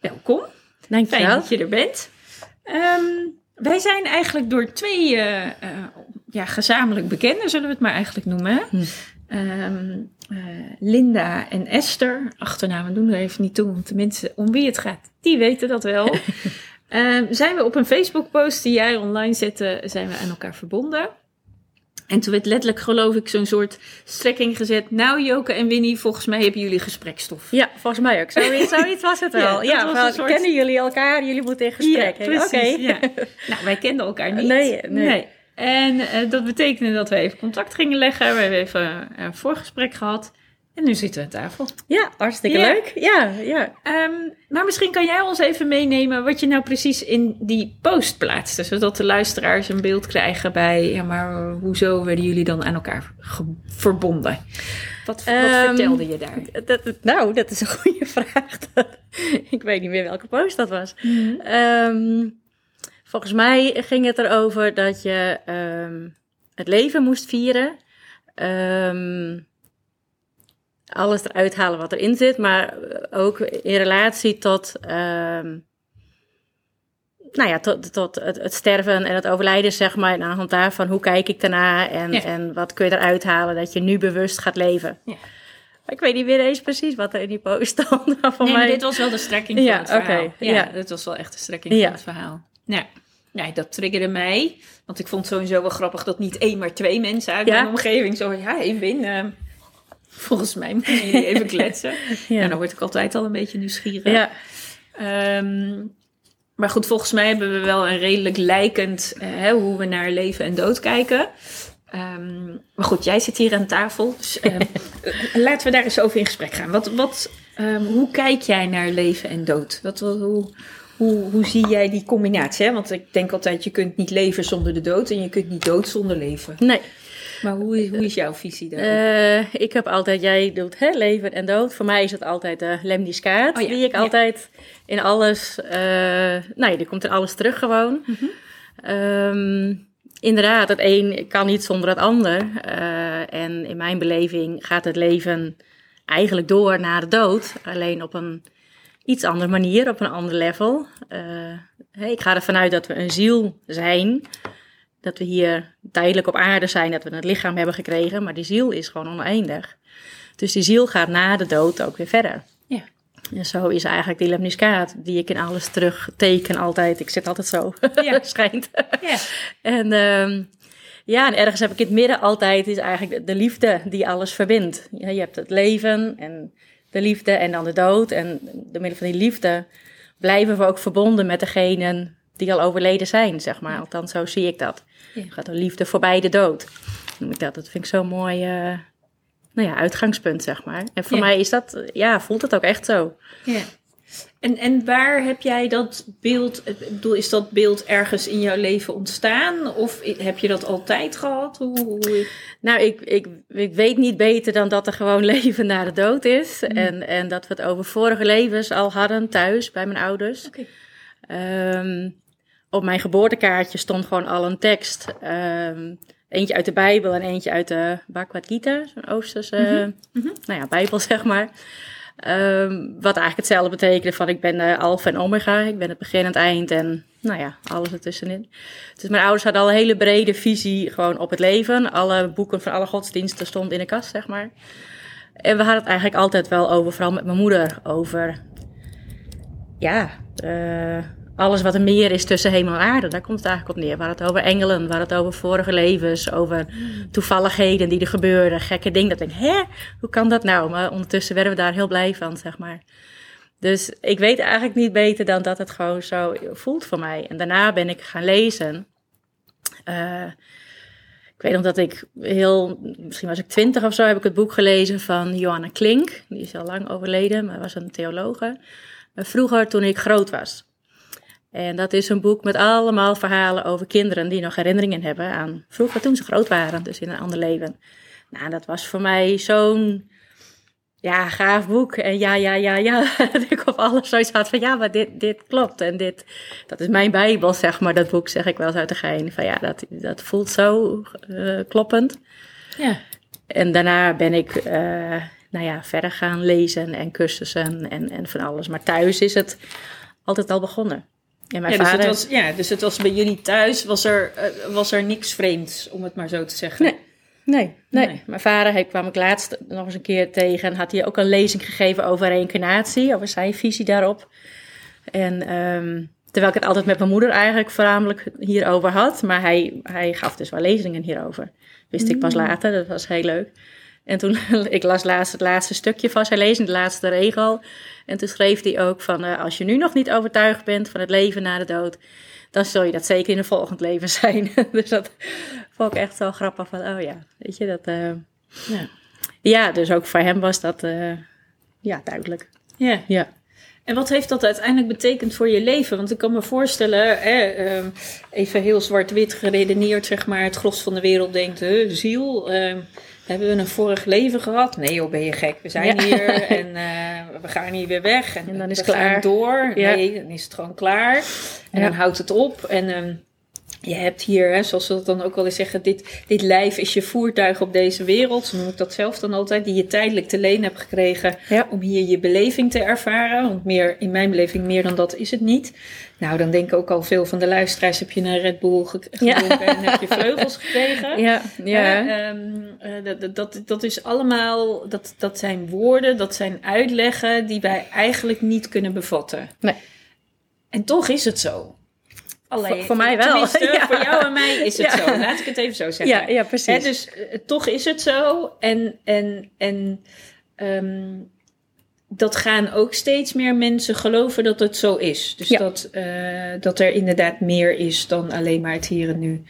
welkom. Dankjewel. Fijn dat je er bent. Um, wij zijn eigenlijk door twee uh, uh, ja, gezamenlijk bekenden, zullen we het maar eigenlijk noemen. Hm. Um, uh, Linda en Esther, achternamen doen er even niet toe, want de mensen om wie het gaat, die weten dat wel. um, zijn we op een Facebook-post die jij online zette, zijn we aan elkaar verbonden. En toen werd letterlijk, geloof ik, zo'n soort strekking gezet. Nou, Joke en Winnie, volgens mij hebben jullie gesprekstof. Ja, volgens mij ook. Zoiets, zoiets was het wel. ja, ja wel, soort... kennen jullie elkaar? Jullie moeten in gesprek. Ja, precies. Okay. Ja. nou, wij kenden elkaar niet. Nee, nee. nee. En uh, dat betekende dat we even contact gingen leggen. We hebben even een voorgesprek gehad. En nu zitten we aan tafel. Ja, hartstikke ja. leuk. Ja, ja. Um, maar misschien kan jij ons even meenemen wat je nou precies in die post plaatste. Zodat de luisteraars een beeld krijgen bij, ja, maar hoezo werden jullie dan aan elkaar verbonden? Wat, wat um, vertelde je daar? Dat, nou, dat is een goede vraag. ik weet niet meer welke post dat was. Mm -hmm. um, volgens mij ging het erover dat je het leven moest vieren. Um, alles eruit halen wat erin zit, maar ook in relatie tot, um, nou ja, tot, tot het, het, sterven en het overlijden, zeg maar. En aan de hand daarvan, hoe kijk ik daarna en, ja. en wat kun je eruit halen dat je nu bewust gaat leven. Ja. Ik weet niet meer eens precies wat er in die post stond. Van nee, mij... dit was wel de strekking van ja, het verhaal. Okay, ja, ja, dit was wel echt de strekking van het verhaal. Ja. Nee, dat triggerde mij. Want ik vond het sowieso wel grappig dat niet één, maar twee mensen uit mijn omgeving zo... Ja, één win. Uh, Volgens mij moeten jullie even kletsen. ja. En dan word ik altijd al een beetje nieuwsgierig. Ja. Um, maar goed, volgens mij hebben we wel een redelijk lijkend uh, hoe we naar leven en dood kijken. Um, maar goed, jij zit hier aan tafel. Dus uh, laten we daar eens over in gesprek gaan. Wat, wat, um, hoe kijk jij naar leven en dood? Wat, hoe, hoe, hoe zie jij die combinatie? Hè? Want ik denk altijd, je kunt niet leven zonder de dood en je kunt niet dood zonder leven. Nee. Maar hoe, hoe is jouw visie daar? Uh, ik heb altijd, jij doet hè, leven en dood. Voor mij is het altijd de lemniscaat, oh, ja. die ik ja. altijd in alles, uh, nou ja, die komt in alles terug gewoon. Mm -hmm. um, inderdaad, het een kan niet zonder het ander. Uh, en in mijn beleving gaat het leven eigenlijk door naar de dood. Alleen op een iets andere manier, op een ander level. Ik ga ervan uit dat we een ziel zijn dat we hier tijdelijk op aarde zijn, dat we een lichaam hebben gekregen, maar die ziel is gewoon oneindig. Dus die ziel gaat na de dood ook weer verder. Ja. En zo is eigenlijk die lemniscaat, die ik in alles terugteken altijd. Ik zit altijd zo, ja. schijnt. Ja. en um, ja, en ergens heb ik in het midden altijd, is eigenlijk de liefde die alles verbindt. Ja, je hebt het leven en de liefde en dan de dood. En door middel van die liefde blijven we ook verbonden met degenen die al overleden zijn, zeg maar. Althans, zo zie ik dat. Ja. Gaat de liefde voorbij de dood. Noem ik dat. Dat vind ik zo'n mooi uh, nou ja, uitgangspunt, zeg maar. En voor ja. mij is dat, ja, voelt het ook echt zo. Ja. En, en waar heb jij dat beeld, ik bedoel, is dat beeld ergens in jouw leven ontstaan? Of heb je dat altijd gehad? Hoe, hoe... Nou, ik, ik, ik weet niet beter dan dat er gewoon leven na de dood is. Mm. En, en dat we het over vorige levens al hadden thuis bij mijn ouders. Okay. Um, op mijn geboortekaartje stond gewoon al een tekst. Um, eentje uit de Bijbel en eentje uit de Bhagavad Gita, zo'n Oosterse mm -hmm. uh, nou ja, Bijbel, zeg maar. Um, wat eigenlijk hetzelfde betekende van ik ben de alfa en omega, ik ben het begin en het eind en nou ja, alles ertussenin. Dus mijn ouders hadden al een hele brede visie gewoon op het leven. Alle boeken van alle godsdiensten stonden in de kast, zeg maar. En we hadden het eigenlijk altijd wel over, vooral met mijn moeder, over ja, uh, alles wat er meer is tussen hemel en aarde. Daar komt het eigenlijk op neer. Waar het over engelen, waar het over vorige levens, over toevalligheden die er gebeuren, gekke dingen. Dat ik denk, hè, hoe kan dat nou? Maar ondertussen werden we daar heel blij van, zeg maar. Dus ik weet eigenlijk niet beter dan dat het gewoon zo voelt voor mij. En daarna ben ik gaan lezen. Uh, ik weet nog dat ik heel, misschien was ik twintig of zo, heb ik het boek gelezen van Johanna Klink. Die is al lang overleden, maar was een theologe. Vroeger toen ik groot was. En dat is een boek met allemaal verhalen over kinderen die nog herinneringen hebben aan vroeger toen ze groot waren, dus in een ander leven. Nou, dat was voor mij zo'n ja, gaaf boek. En ja, ja, ja, ja. Dat ik op alles zoiets had van ja, maar dit, dit klopt. En dit, dat is mijn Bijbel, zeg maar. Dat boek zeg ik wel eens uit de gein. Van ja, dat, dat voelt zo uh, kloppend. Ja. En daarna ben ik, uh, nou ja, verder gaan lezen en cursussen en, en van alles. Maar thuis is het altijd al begonnen. Mijn ja, vader... dus het was, ja, dus het was bij jullie thuis, was er, uh, was er niks vreemds, om het maar zo te zeggen. Nee. Nee, nee, Mijn vader hij kwam ik laatst nog eens een keer tegen en had hij ook een lezing gegeven over reïncarnatie, over zijn visie daarop. En um, terwijl ik het altijd met mijn moeder eigenlijk voornamelijk hierover had, maar hij, hij gaf dus wel lezingen hierover. Wist ik pas mm. later, dat was heel leuk. En toen, ik las laatst het laatste stukje van zijn lezing, de laatste regel. En toen schreef hij ook van, uh, als je nu nog niet overtuigd bent van het leven na de dood, dan zul je dat zeker in een volgend leven zijn. dus dat vond ik echt zo grappig van, oh ja, weet je, dat... Uh, ja. ja, dus ook voor hem was dat, uh, ja, duidelijk. Ja. ja. En wat heeft dat uiteindelijk betekend voor je leven? Want ik kan me voorstellen, hè, uh, even heel zwart-wit geredeneerd, zeg maar, het gros van de wereld denkt, de ziel, uh, hebben we een vorig leven gehad? Nee joh, ben je gek. We zijn hier en uh, we gaan hier weer weg. En, en dan is het klaar. door. Nee, dan is het gewoon klaar. En dan houdt het op. En um, je hebt hier, hè, zoals ze dat dan ook wel eens zeggen, dit, dit lijf is je voertuig op deze wereld. Zo noem ik dat zelf dan altijd. Die je tijdelijk te leen hebt gekregen om hier je beleving te ervaren. Want meer, in mijn beleving, meer dan dat is het niet. Nou, dan denken ook al veel van de luisteraars, heb je een Red Bull gedronken ja. en heb je vleugels gekregen. Ja, ja. Uh, dat, dat, dat is allemaal, dat, dat zijn woorden, dat zijn uitleggen die wij eigenlijk niet kunnen bevatten. Nee. En toch is het zo. Voor, mij wel. Ja. Voor jou en mij is het zo. Laat ik het even zo zeggen. Ja, ja precies. dus uh, toch is het zo. En, en, en um, dat gaan ook steeds meer mensen geloven dat het zo is. Dus dat, uh, dat er inderdaad meer is dan alleen maar het hier en nu.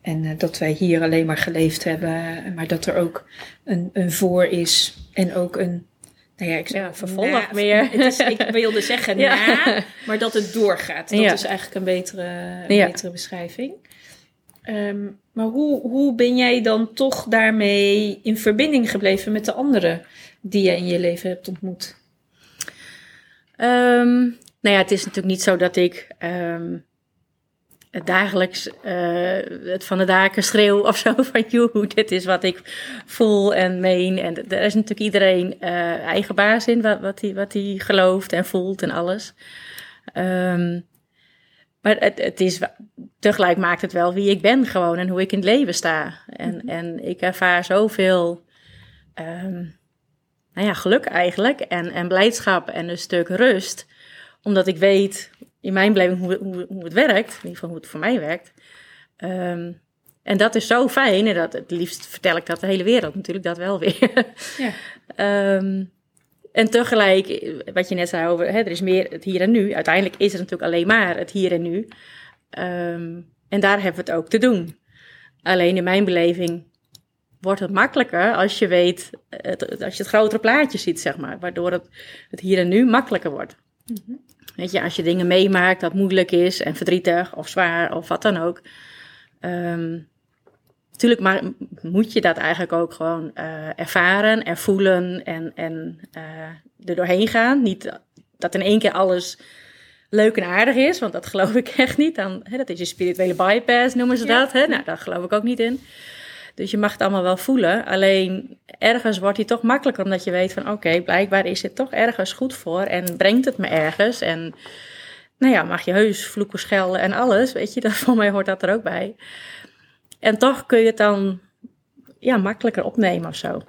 En uh, dat wij hier alleen maar geleefd hebben. Maar dat er ook een, een voor is. En ook een nou ja, ik ja, vervolg meer. Het is, ik wilde zeggen ja. na, maar dat het doorgaat. Dat is eigenlijk een betere, een betere beschrijving. Um, maar hoe, hoe ben jij dan toch daarmee in verbinding gebleven met de anderen die je in je leven hebt ontmoet? Um, nou ja, het is natuurlijk niet zo dat ik um, dagelijks uh, het van de daken schreeuw of zo van joe, dit is wat ik voel en meen. En er is natuurlijk iedereen uh, eigen baas in wat, wat, hij, wat hij gelooft en voelt en alles. Um, maar het, het is, tegelijk maakt het wel wie ik ben gewoon en hoe ik in het leven sta. En, mm -hmm. en ik ervaar zoveel um, nou ja, geluk eigenlijk en, en blijdschap en een stuk rust. Omdat ik weet in mijn beleving hoe, hoe, hoe het werkt, in ieder geval hoe het voor mij werkt. Um, en dat is zo fijn. En dat, het liefst vertel ik dat de hele wereld natuurlijk dat wel weer. Ja. um, en tegelijk, wat je net zei over, hè, er is meer het hier en nu. Uiteindelijk is het natuurlijk alleen maar het hier en nu. Um, en daar hebben we het ook te doen. Alleen in mijn beleving wordt het makkelijker als je weet, het, als je het grotere plaatje ziet, zeg maar. Waardoor het, het hier en nu makkelijker wordt. Mm -hmm. Weet je, als je dingen meemaakt dat moeilijk is en verdrietig of zwaar of wat dan ook. Um, natuurlijk maar, moet je dat eigenlijk ook gewoon uh, ervaren, ervoelen en, en uh, er doorheen gaan. Niet dat in één keer alles leuk en aardig is, want dat geloof ik echt niet. Dan, hè, dat is je spirituele bypass, noemen ze ja. dat. Hè? Nou, daar geloof ik ook niet in. Dus je mag het allemaal wel voelen. Alleen ergens wordt hij toch makkelijker omdat je weet van oké, blijkbaar is het toch ergens goed voor en brengt het me ergens. En nou ja, mag je heus vloeken, schelden en alles. Weet je, dat, voor mij hoort dat er ook bij. En toch kun je het dan ja, makkelijker opnemen of zo.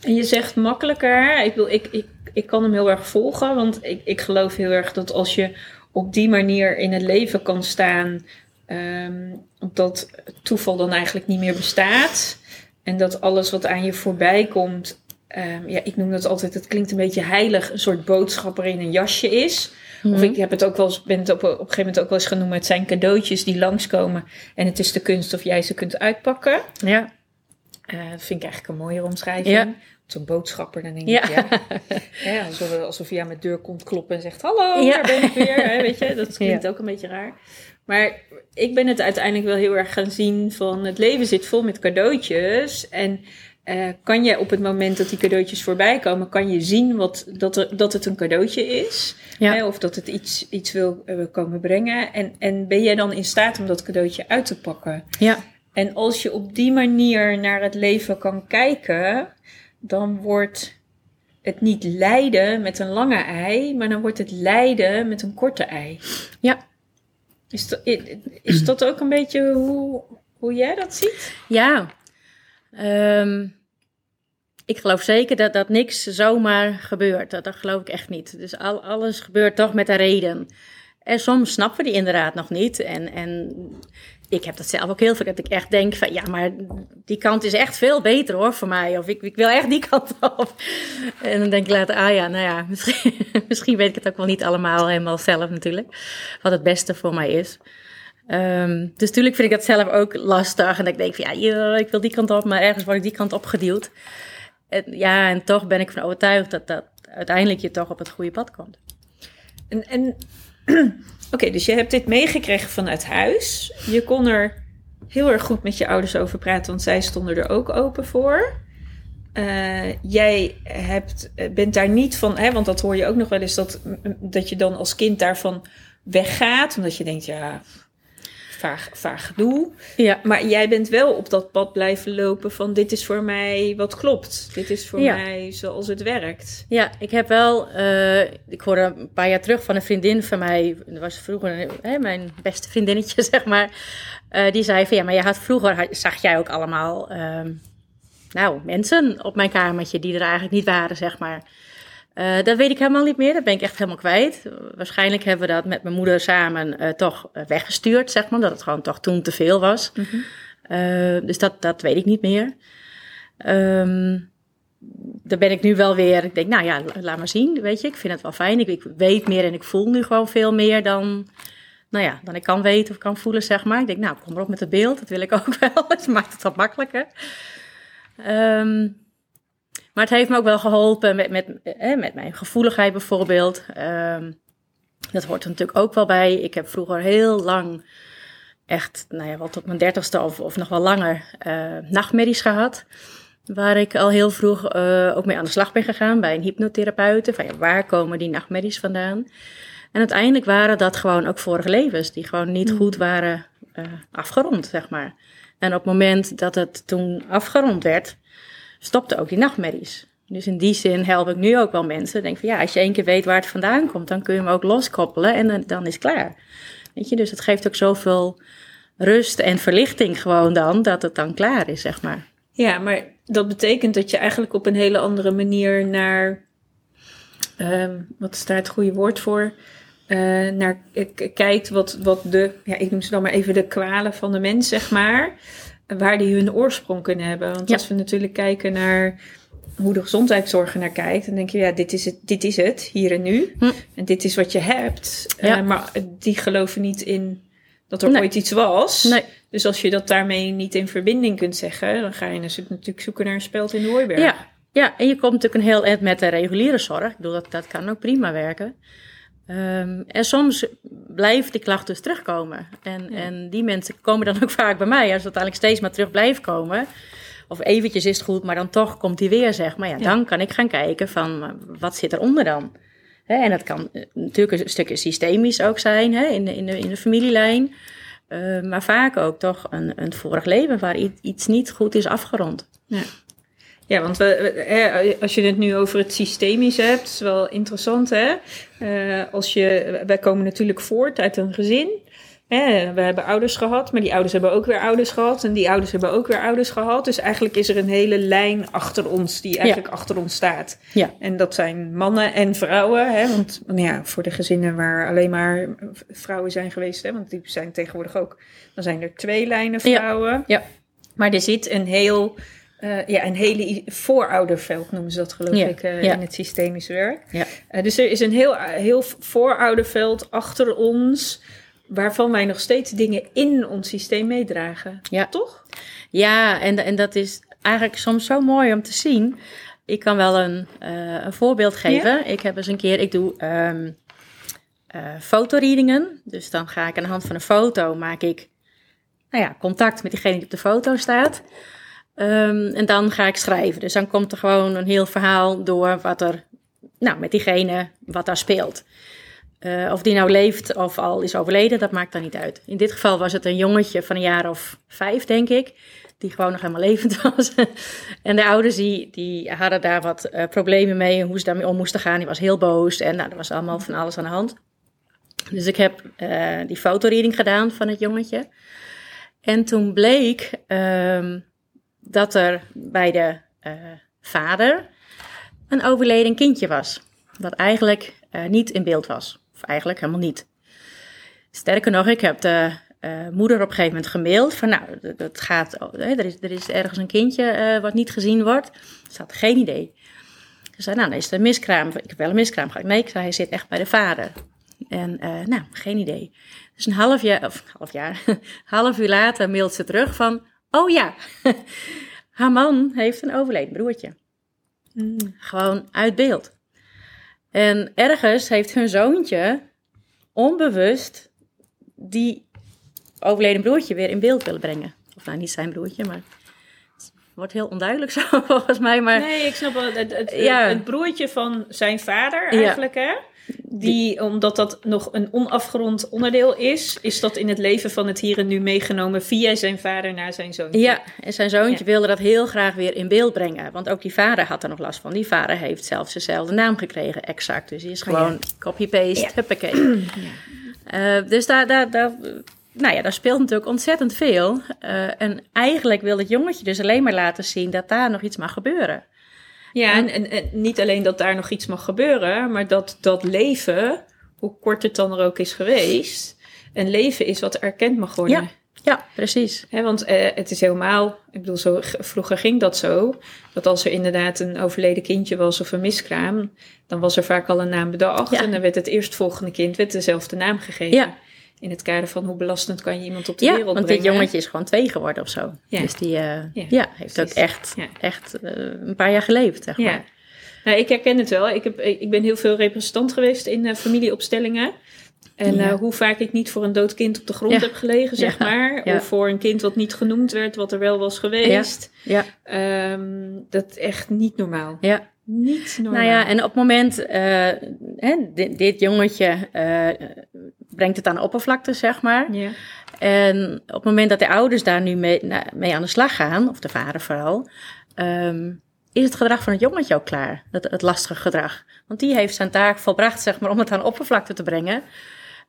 En je zegt makkelijker. Ik, wil, ik, ik, ik kan hem heel erg volgen, want ik, ik geloof heel erg dat als je op die manier in het leven kan staan. Um, dat toeval dan eigenlijk niet meer bestaat. En dat alles wat aan je voorbij komt, um, ja, ik noem dat altijd, het klinkt een beetje heilig, een soort boodschapper in een jasje is. Of mhm. ik heb het ook wel eens, ben het op, op een gegeven moment ook wel eens genoemd, het zijn cadeautjes die langskomen en het is de kunst of jij ze kunt uitpakken. Ja. Uh, dat vind ik eigenlijk een mooie omschrijving. Ja. Zo'n boodschapper, dan denk ik, ja. ja alsof, alsof je aan mijn deur komt kloppen en zegt, hallo, ja. daar ben ik weer. Hè, weet je, dat klinkt ook een beetje raar. Maar ik ben het uiteindelijk wel heel erg gaan zien van het leven zit vol met cadeautjes. En uh, kan je op het moment dat die cadeautjes voorbij komen, kan je zien wat, dat, er, dat het een cadeautje is. Hè, of dat het iets, iets wil uh, komen brengen. En, en ben jij dan in staat om dat cadeautje uit te pakken? Ja. En als je op die manier naar het leven kan kijken, dan wordt het niet lijden met een lange ei, maar dan wordt het lijden met een korte ei. Ja. Is dat, is dat ook een beetje hoe, hoe jij dat ziet? Ja. Um, ik geloof zeker dat, dat niks zomaar gebeurt. Dat, dat geloof ik echt niet. Dus al, alles gebeurt toch met een reden. En soms snappen we die inderdaad nog niet. En, en ik heb dat zelf ook heel veel. Dat ik echt denk van ja, maar die kant is echt veel beter hoor voor mij. Of ik, ik wil echt die kant op. En dan denk ik later, ah ja, nou ja, misschien, misschien weet ik het ook wel niet allemaal helemaal zelf natuurlijk. Wat het beste voor mij is. Um, dus natuurlijk vind ik dat zelf ook lastig. En ik denk van ja, ik wil die kant op, maar ergens word ik die kant op geduwd. En, ja, en toch ben ik van overtuigd dat, dat uiteindelijk je toch op het goede pad komt. En, en oké, dus je hebt dit meegekregen vanuit huis. Je kon er heel erg goed met je ouders over praten, want zij stonden er ook open voor. Uh, jij hebt, bent daar niet van, hè, want dat hoor je ook nog wel eens, dat, dat je dan als kind daarvan weggaat. Omdat je denkt, ja, vaag, vaag gedoe. Ja. Maar jij bent wel op dat pad blijven lopen van dit is voor mij wat klopt. Dit is voor mij zoals het werkt. Ja, ik heb wel, uh, ik hoorde een paar jaar terug van een vriendin van mij, dat was vroeger hè, mijn beste vriendinnetje zeg maar. Uh, die zei van ja, maar je had vroeger, zag jij ook allemaal, uh, nou mensen op mijn kamertje die er eigenlijk niet waren zeg maar. Uh, dat weet ik helemaal niet meer. Dat ben ik echt helemaal kwijt. Waarschijnlijk hebben we dat met mijn moeder samen uh, toch eh, weggestuurd, zeg maar. Dat het gewoon toch toen te veel was. Mm -hmm. uh, dus dat, dat weet ik niet meer. Um, daar ben ik nu wel weer. Ik denk, nou ja, laat maar zien. Weet je, ik vind het wel fijn. Ik, ik weet meer en ik voel nu gewoon veel meer dan. Nou ja, dan ik kan weten of kan voelen, zeg maar. Ik denk, nou, kom erop met het beeld. Dat wil ik ook wel. Het maakt het wat makkelijker. Um, maar het heeft me ook wel geholpen met, met, eh, met mijn gevoeligheid bijvoorbeeld. Um, dat hoort er natuurlijk ook wel bij. Ik heb vroeger heel lang, echt, nou ja, wat tot mijn dertigste of, of nog wel langer, uh, nachtmerries gehad. Waar ik al heel vroeg uh, ook mee aan de slag ben gegaan bij een hypnotherapeut. Van ja, waar komen die nachtmerries vandaan? En uiteindelijk waren dat gewoon ook vorige levens, die gewoon niet hmm. goed waren uh, afgerond, zeg maar. En op het moment dat het toen afgerond werd, stopte ook die nachtmerries. Dus in die zin help ik nu ook wel mensen. Denk van ja, als je één keer weet waar het vandaan komt, dan kun je hem ook loskoppelen en dan, dan is het klaar. Weet je, dus het geeft ook zoveel rust en verlichting gewoon dan, dat het dan klaar is, zeg maar. Ja, maar dat betekent dat je eigenlijk op een hele andere manier naar, um, wat is daar het goede woord voor? Uh, naar kijkt wat, wat de, ja, ik noem ze dan maar even de kwalen van de mens, zeg maar waar die hun oorsprong kunnen hebben. Want als we natuurlijk kijken naar hoe de gezondheidszorg naar kijkt, dan denk je, ja, dit is het, dit is het hier en nu. Hm. En dit is wat je hebt. Ja. Uh, maar die geloven niet in dat er ooit iets was. Nee. Dus als je dat daarmee niet in verbinding kunt zeggen, dan ga je natuurlijk zoeken naar een speld in de hooiberg. Ja. ja, en je komt natuurlijk een heel eind met de reguliere zorg. Ik bedoel, dat, dat kan ook prima werken. Um, en soms blijft die klacht dus terugkomen. En, en die mensen komen dan ook vaak bij mij. Als het uiteindelijk steeds maar terug blijft komen. Of eventjes is het goed, maar dan toch komt die weer, zeg maar. Ja, dan kan ik gaan kijken van, wat zit eronder dan? En dat kan eh, natuurlijk een stukje systemisch ook zijn, hè, in, de, in, de, in de familielijn. Uh, maar vaak ook toch een, een vorig leven waar iets niet goed is afgerond. Ja. Ja, want we, als je het nu over het systemisch hebt, is wel interessant hè. Uh, als je, wij komen natuurlijk voort uit een gezin. hè, we hebben ouders gehad, maar die ouders hebben ook weer ouders gehad. En die ouders hebben ook weer ouders gehad. Dus eigenlijk is er een hele lijn achter ons die eigenlijk achter ons staat. Ja. En dat zijn mannen en vrouwen. Hè, want ja, voor de gezinnen waar alleen maar vrouwen zijn geweest, hè, want die zijn tegenwoordig ook, dan zijn er twee lijnen vrouwen. Ja. Maar er zit een heel uh, ja, een hele voorouderveld noemen ze dat geloof Ja, ik uh, ja. in het systemisch werk. Ja. Uh, dus er is een heel, heel voorouderveld achter ons, waarvan wij nog steeds dingen in ons systeem meedragen. Ja. Toch? Ja, en, en dat is eigenlijk soms zo mooi om te zien. Ik kan wel een, eh, een voorbeeld geven. Ik heb eens een keer, ik doe eh, fotoreadingen. Dus dan ga ik aan de hand van een foto, maak ik nou ja, contact met diegene die op de foto staat. Ehm, en dan ga ik schrijven. Dus dan komt er gewoon een heel verhaal door wat er, nou, met diegene, wat daar speelt. Eh, of die nou leeft of al is overleden, dat maakt dan niet uit. In dit geval was het een jongetje van een jaar of vijf, denk ik, die gewoon nog helemaal levend was. en de ouders die, die hadden daar wat eh, problemen mee, hoe ze daarmee om moesten gaan. Die was heel boos en nou, er was allemaal van alles aan de hand. Dus ik heb eh, die fotoreading gedaan van het jongetje. En toen bleek ehm, dat er bij de eh, vader een overleden kindje was. Dat eigenlijk eh, niet in beeld was. Of eigenlijk helemaal niet. Sterker nog, ik heb de eh, moeder op een gegeven moment gemaild van nou, dat- gaat, oh, er, is, er is ergens een kindje wat niet gezien wordt. Ze had geen idee. Ze zei, nou, is het een miskraam. Ik heb wel een miskraam gehad. Nee, ik zei, hij zit echt bij de vader. En nou, geen idee. Dus een half jaar, of half jaar, half uur later mailt ze terug van, oh ja, haar man heeft een overleden broertje. Gewoon uit beeld. En ergens heeft hun zoontje onbewust die overleden broertje weer in beeld willen brengen. Of nou, niet zijn broertje, maar het wordt heel onduidelijk zo volgens mij. Maar Nee, ik snap wel. Het, het, Ja. het broertje van zijn vader Ja. eigenlijk, hè? Die, omdat dat nog een onafgerond onderdeel is, is dat in het leven van het hier en nu meegenomen via zijn vader naar zijn zoon. ja, en zijn zoontje Ja. wilde dat heel graag weer in beeld brengen. Want ook die vader had er nog last van. Die vader heeft zelfs dezelfde naam gekregen, exact. Dus die is gewoon copy-paste, Ja. huppakee. Eh, dus daar, daar, daar, nou ja, daar speelt natuurlijk ontzettend veel. Eh, en eigenlijk wil het jongetje dus alleen maar laten zien dat daar nog iets mag gebeuren. Ja, en, en, en niet alleen dat daar nog iets mag gebeuren, maar dat dat leven, hoe kort het dan er ook is geweest, een leven is wat erkend mag worden. Ja. Ja, precies. Want eh, het is helemaal, ik bedoel, zo, vroeger ging dat zo, dat als er inderdaad een overleden kindje was of een miskraam, dan was er vaak al een naam bedacht. Ja. En dan werd het eerstvolgende kind werd dezelfde naam gegeven. Ja. In het kader van hoe belastend kan je iemand op de Ja, wereld want brengen. dit jongetje is gewoon twee geworden of zo. Ja. Dus die eh, Ja, ja, heeft precies. ook echt, Ja. echt eh, een paar jaar geleefd, zeg Ja. maar. Nou, ik herken het wel. Ik, heb, ik ben heel veel representant geweest in eh, familieopstellingen. En Ja. hoe vaak ik niet voor een dood kind op de grond Ja. heb gelegen, zeg Ja. maar. Ja. Of voor een kind wat niet genoemd werd, wat er wel was geweest. Ja, Ehm, dat is echt niet normaal. ja. Niet normaal. Nou ja, en op het moment, eh, hè, dit, dit jongetje brengt het aan de oppervlakte, zeg maar. Ja. En op het moment dat de ouders daar nu mee, na- mee aan de slag gaan, of de vader vooral, ehm, is het gedrag van het jongetje ook klaar. Het, het lastige gedrag. Want die heeft zijn taak volbracht, zeg maar, om het aan de oppervlakte te brengen.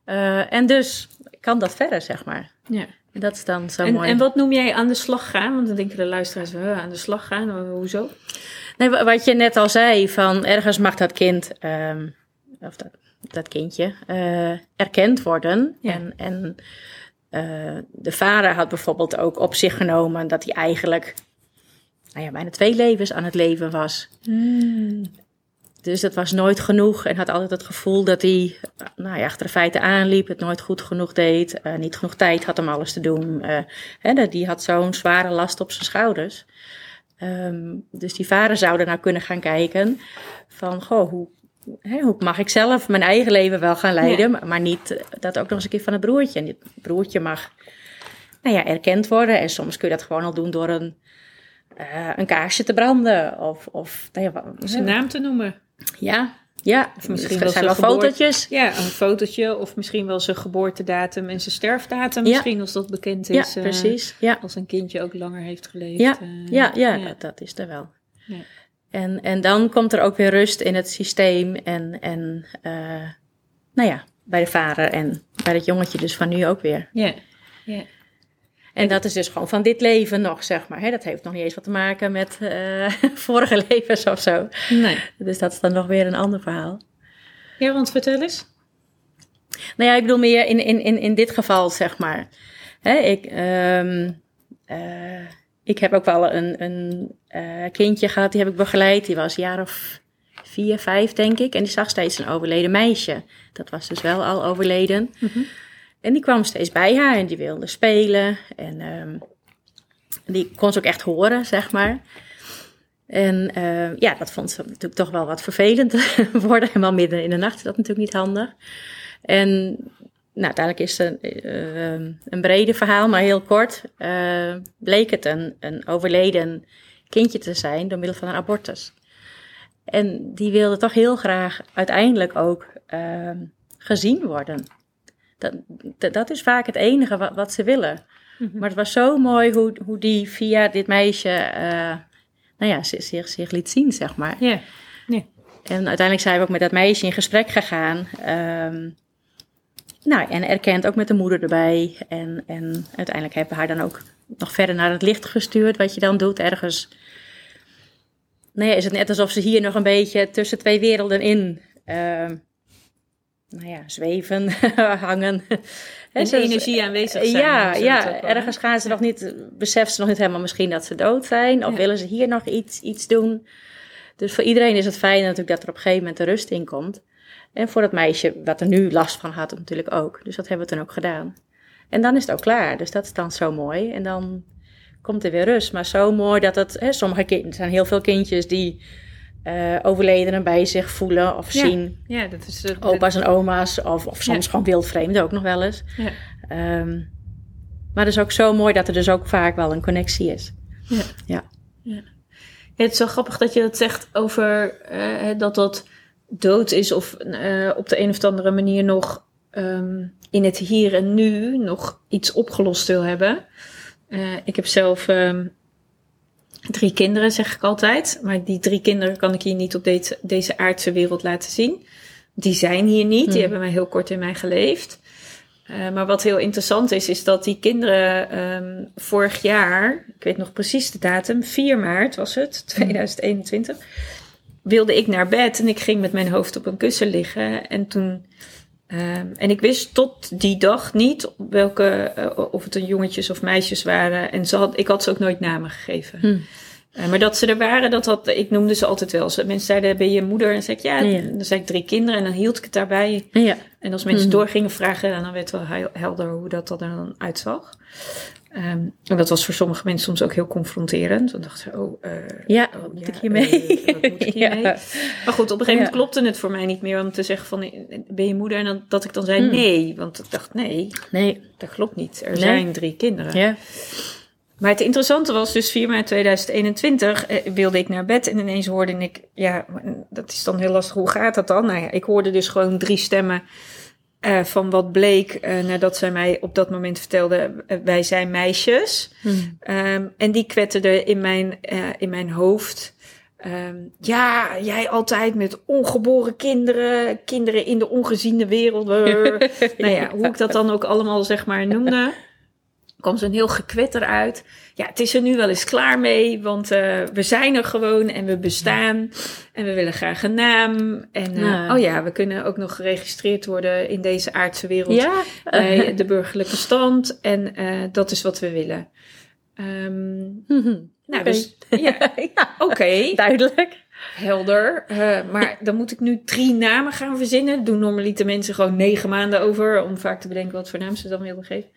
Eh, en dus kan dat verder, zeg maar. ja. En dat is dan zo En, mooi. en wat noem jij aan de slag gaan? Want dan denken de luisteraars, "Huh, aan de slag gaan, Ho- hoezo? Nee, wa- wat je net al zei, van ergens mag dat kind, ehm, of dat, dat kindje, eh, erkend worden. Ja. En, en eh, de vader had bijvoorbeeld ook op zich genomen dat hij eigenlijk nou ja, bijna twee levens aan het leven was. Dus dat was nooit genoeg en had altijd het gevoel dat hij nou ja, achter de feiten aanliep, het nooit goed genoeg deed, eh, niet genoeg tijd had om alles te doen. hè, die had zo'n zware last op zijn schouders. Ehm, dus die vader zou er nou kunnen gaan kijken van, goh, hoe, hè, hoe mag ik zelf mijn eigen leven wel gaan leiden, maar, maar niet dat ook nog eens een keer van het broertje. En dit broertje mag nou ja, erkend worden en soms kun je dat gewoon al doen door een, eh, een kaarsje te branden of, of nou ja, Zijn naam te noemen. ja, ja. Of misschien wel zijn wel fotootjes. Ja, een fotootje of misschien wel zijn geboortedatum en zijn sterfdatum. Ja. Misschien als dat bekend Ja, is. eh, precies. Ja, Als een kindje ook langer heeft geleefd. ja, eh, ja, ja, Dat, dat is er wel. Ja. En, en dan komt er ook weer rust in het systeem en, en eh, nou ja, bij de vader en bij dat jongetje dus van nu ook weer. Ja. ja. En dat is dus gewoon van dit leven nog, zeg maar. Hè? Dat heeft nog niet eens wat te maken met eh, vorige levens of zo. Nee. Dus dat is dan nog weer een ander verhaal. Ja, want vertel eens. Nou ja, ik bedoel meer in, in, in, in dit geval, zeg maar. Hè, ik, ehm, eh, ik heb ook wel een, een eh, kindje gehad, die heb ik begeleid. Die was een jaar of vier, vijf, denk ik. En die zag steeds een overleden meisje. Dat was dus wel al overleden. En die kwam steeds bij haar en die wilde spelen. En ehm, die kon ze ook echt horen, zeg maar. En eh, ja, dat vond ze natuurlijk toch wel wat vervelend worden. Helemaal midden in de nacht is dat natuurlijk niet handig. En nou, uiteindelijk is het een, eh, een brede verhaal, maar heel kort. eh, bleek het een, een overleden kindje te zijn door middel van een abortus. En die wilde toch heel graag uiteindelijk ook ehm, gezien worden. Dat, dat, dat is vaak het enige wat, wat ze willen. Maar het was zo mooi hoe, hoe die via dit meisje eh, nou ja, zich, zich, zich liet zien, zeg maar. Ja. En uiteindelijk zijn we ook met dat meisje in gesprek gegaan. Ehm, nou, en erkend ook met de moeder erbij. En, en uiteindelijk hebben we haar dan ook nog verder naar het licht gestuurd. Wat je dan doet ergens. Nou ja, is het net alsof ze hier nog een beetje tussen twee werelden in. ehm, nou ja, zweven, hangen. En ze- energie aanwezig zijn. ja, ja ergens gaan ze nog niet, beseffen ze nog niet helemaal misschien dat ze dood zijn. Of Ja. willen ze hier nog iets, iets doen. Dus voor iedereen is het fijn natuurlijk dat er op een gegeven moment de rust in komt. En voor het meisje, wat er nu last van had, natuurlijk ook. Dus dat hebben we toen ook gedaan. En dan is het ook klaar. Dus dat is dan zo mooi. En dan komt er weer rust. Maar zo mooi dat het... Hè, sommige kinderen, er zijn heel veel kindjes die eh overledenen bij zich voelen of Ja. zien. Ja, dat is... Opa's en oma's. Of, of soms Ja. gewoon wildvreemden ook nog wel eens. Ja. Ehm, maar het is ook zo mooi dat er dus ook vaak wel een connectie is. Ja. Ja. Ja, het is zo grappig dat je dat zegt over eh, dat dat dood is of eh, op de een of andere manier nog ehm, in het hier en nu nog iets opgelost wil hebben. Eh, ik heb zelf ehm, drie kinderen, zeg ik altijd. Maar die drie kinderen kan ik hier niet op deze, deze aardse wereld laten zien. Die zijn hier niet, die Hmm. hebben mij heel kort in mij geleefd. Eh, maar wat heel interessant is, is dat die kinderen ehm, vorig jaar, ik weet nog precies de datum, 4 maart was het, 2021, wilde ik naar bed en ik ging met mijn hoofd op een kussen liggen. En toen, ehm, en ik wist tot die dag niet welke, eh, of het een jongetjes of meisjes waren. En ze had, ik had ze ook nooit namen gegeven. Hm. Eh, maar dat ze er waren, dat had, ik noemde ze altijd wel. Ze- Mensen zeiden, ben je moeder? En dan zei ik, ja, Ja. dan zei ik drie kinderen en dan hield ik het daarbij. Ja. En als mensen Mhm. door gingen vragen, dan werd wel helder hoe dat, dat er dan uitzag. Ehm, en dat was voor sommige mensen soms ook heel confronterend. Dan dachten ze, oh, eh, Ja, oh, wat moet ja, ik hiermee? eh, wat moet ik hiermee? Ja. Maar goed, op een gegeven moment klopte het voor mij niet meer om te zeggen van, ben je moeder? En dan, dat ik dan zei Hmm. nee, want ik dacht, nee, Nee. dat klopt niet. Er Nee. zijn drie kinderen. Ja. Maar het interessante was dus 4 maart 2021 eh, wilde ik naar bed en ineens hoorde ik, ja, dat is dan heel lastig. Hoe gaat dat dan? Nou ja, ik hoorde dus gewoon drie stemmen eh, van wat bleek eh, nadat zij mij op dat moment vertelde, eh, wij zijn meisjes. Hm. Ehm, en die kwetterden in mijn, in mijn hoofd. Ehm, ja, jij altijd met ongeboren kinderen, kinderen in de ongeziene wereld. nou ja, hoe ik dat dan ook allemaal zeg maar noemde. Kwam zo'n heel gekwetter uit. Ja, het is er nu wel eens klaar mee, want eh, we zijn er gewoon en we bestaan. En we willen graag een naam. En eh, Ja. oh ja, we kunnen ook nog geregistreerd worden in deze aardse wereld Ja. bij de burgerlijke stand. En eh, dat is wat we willen. Ehm, Mhm. nou, Oké. dus ja, ja. oké, Duidelijk. helder. Maar dan moet ik nu drie namen gaan verzinnen. Doen normaliter mensen gewoon negen maanden over om vaak te bedenken wat voor naam ze dan wilden geven.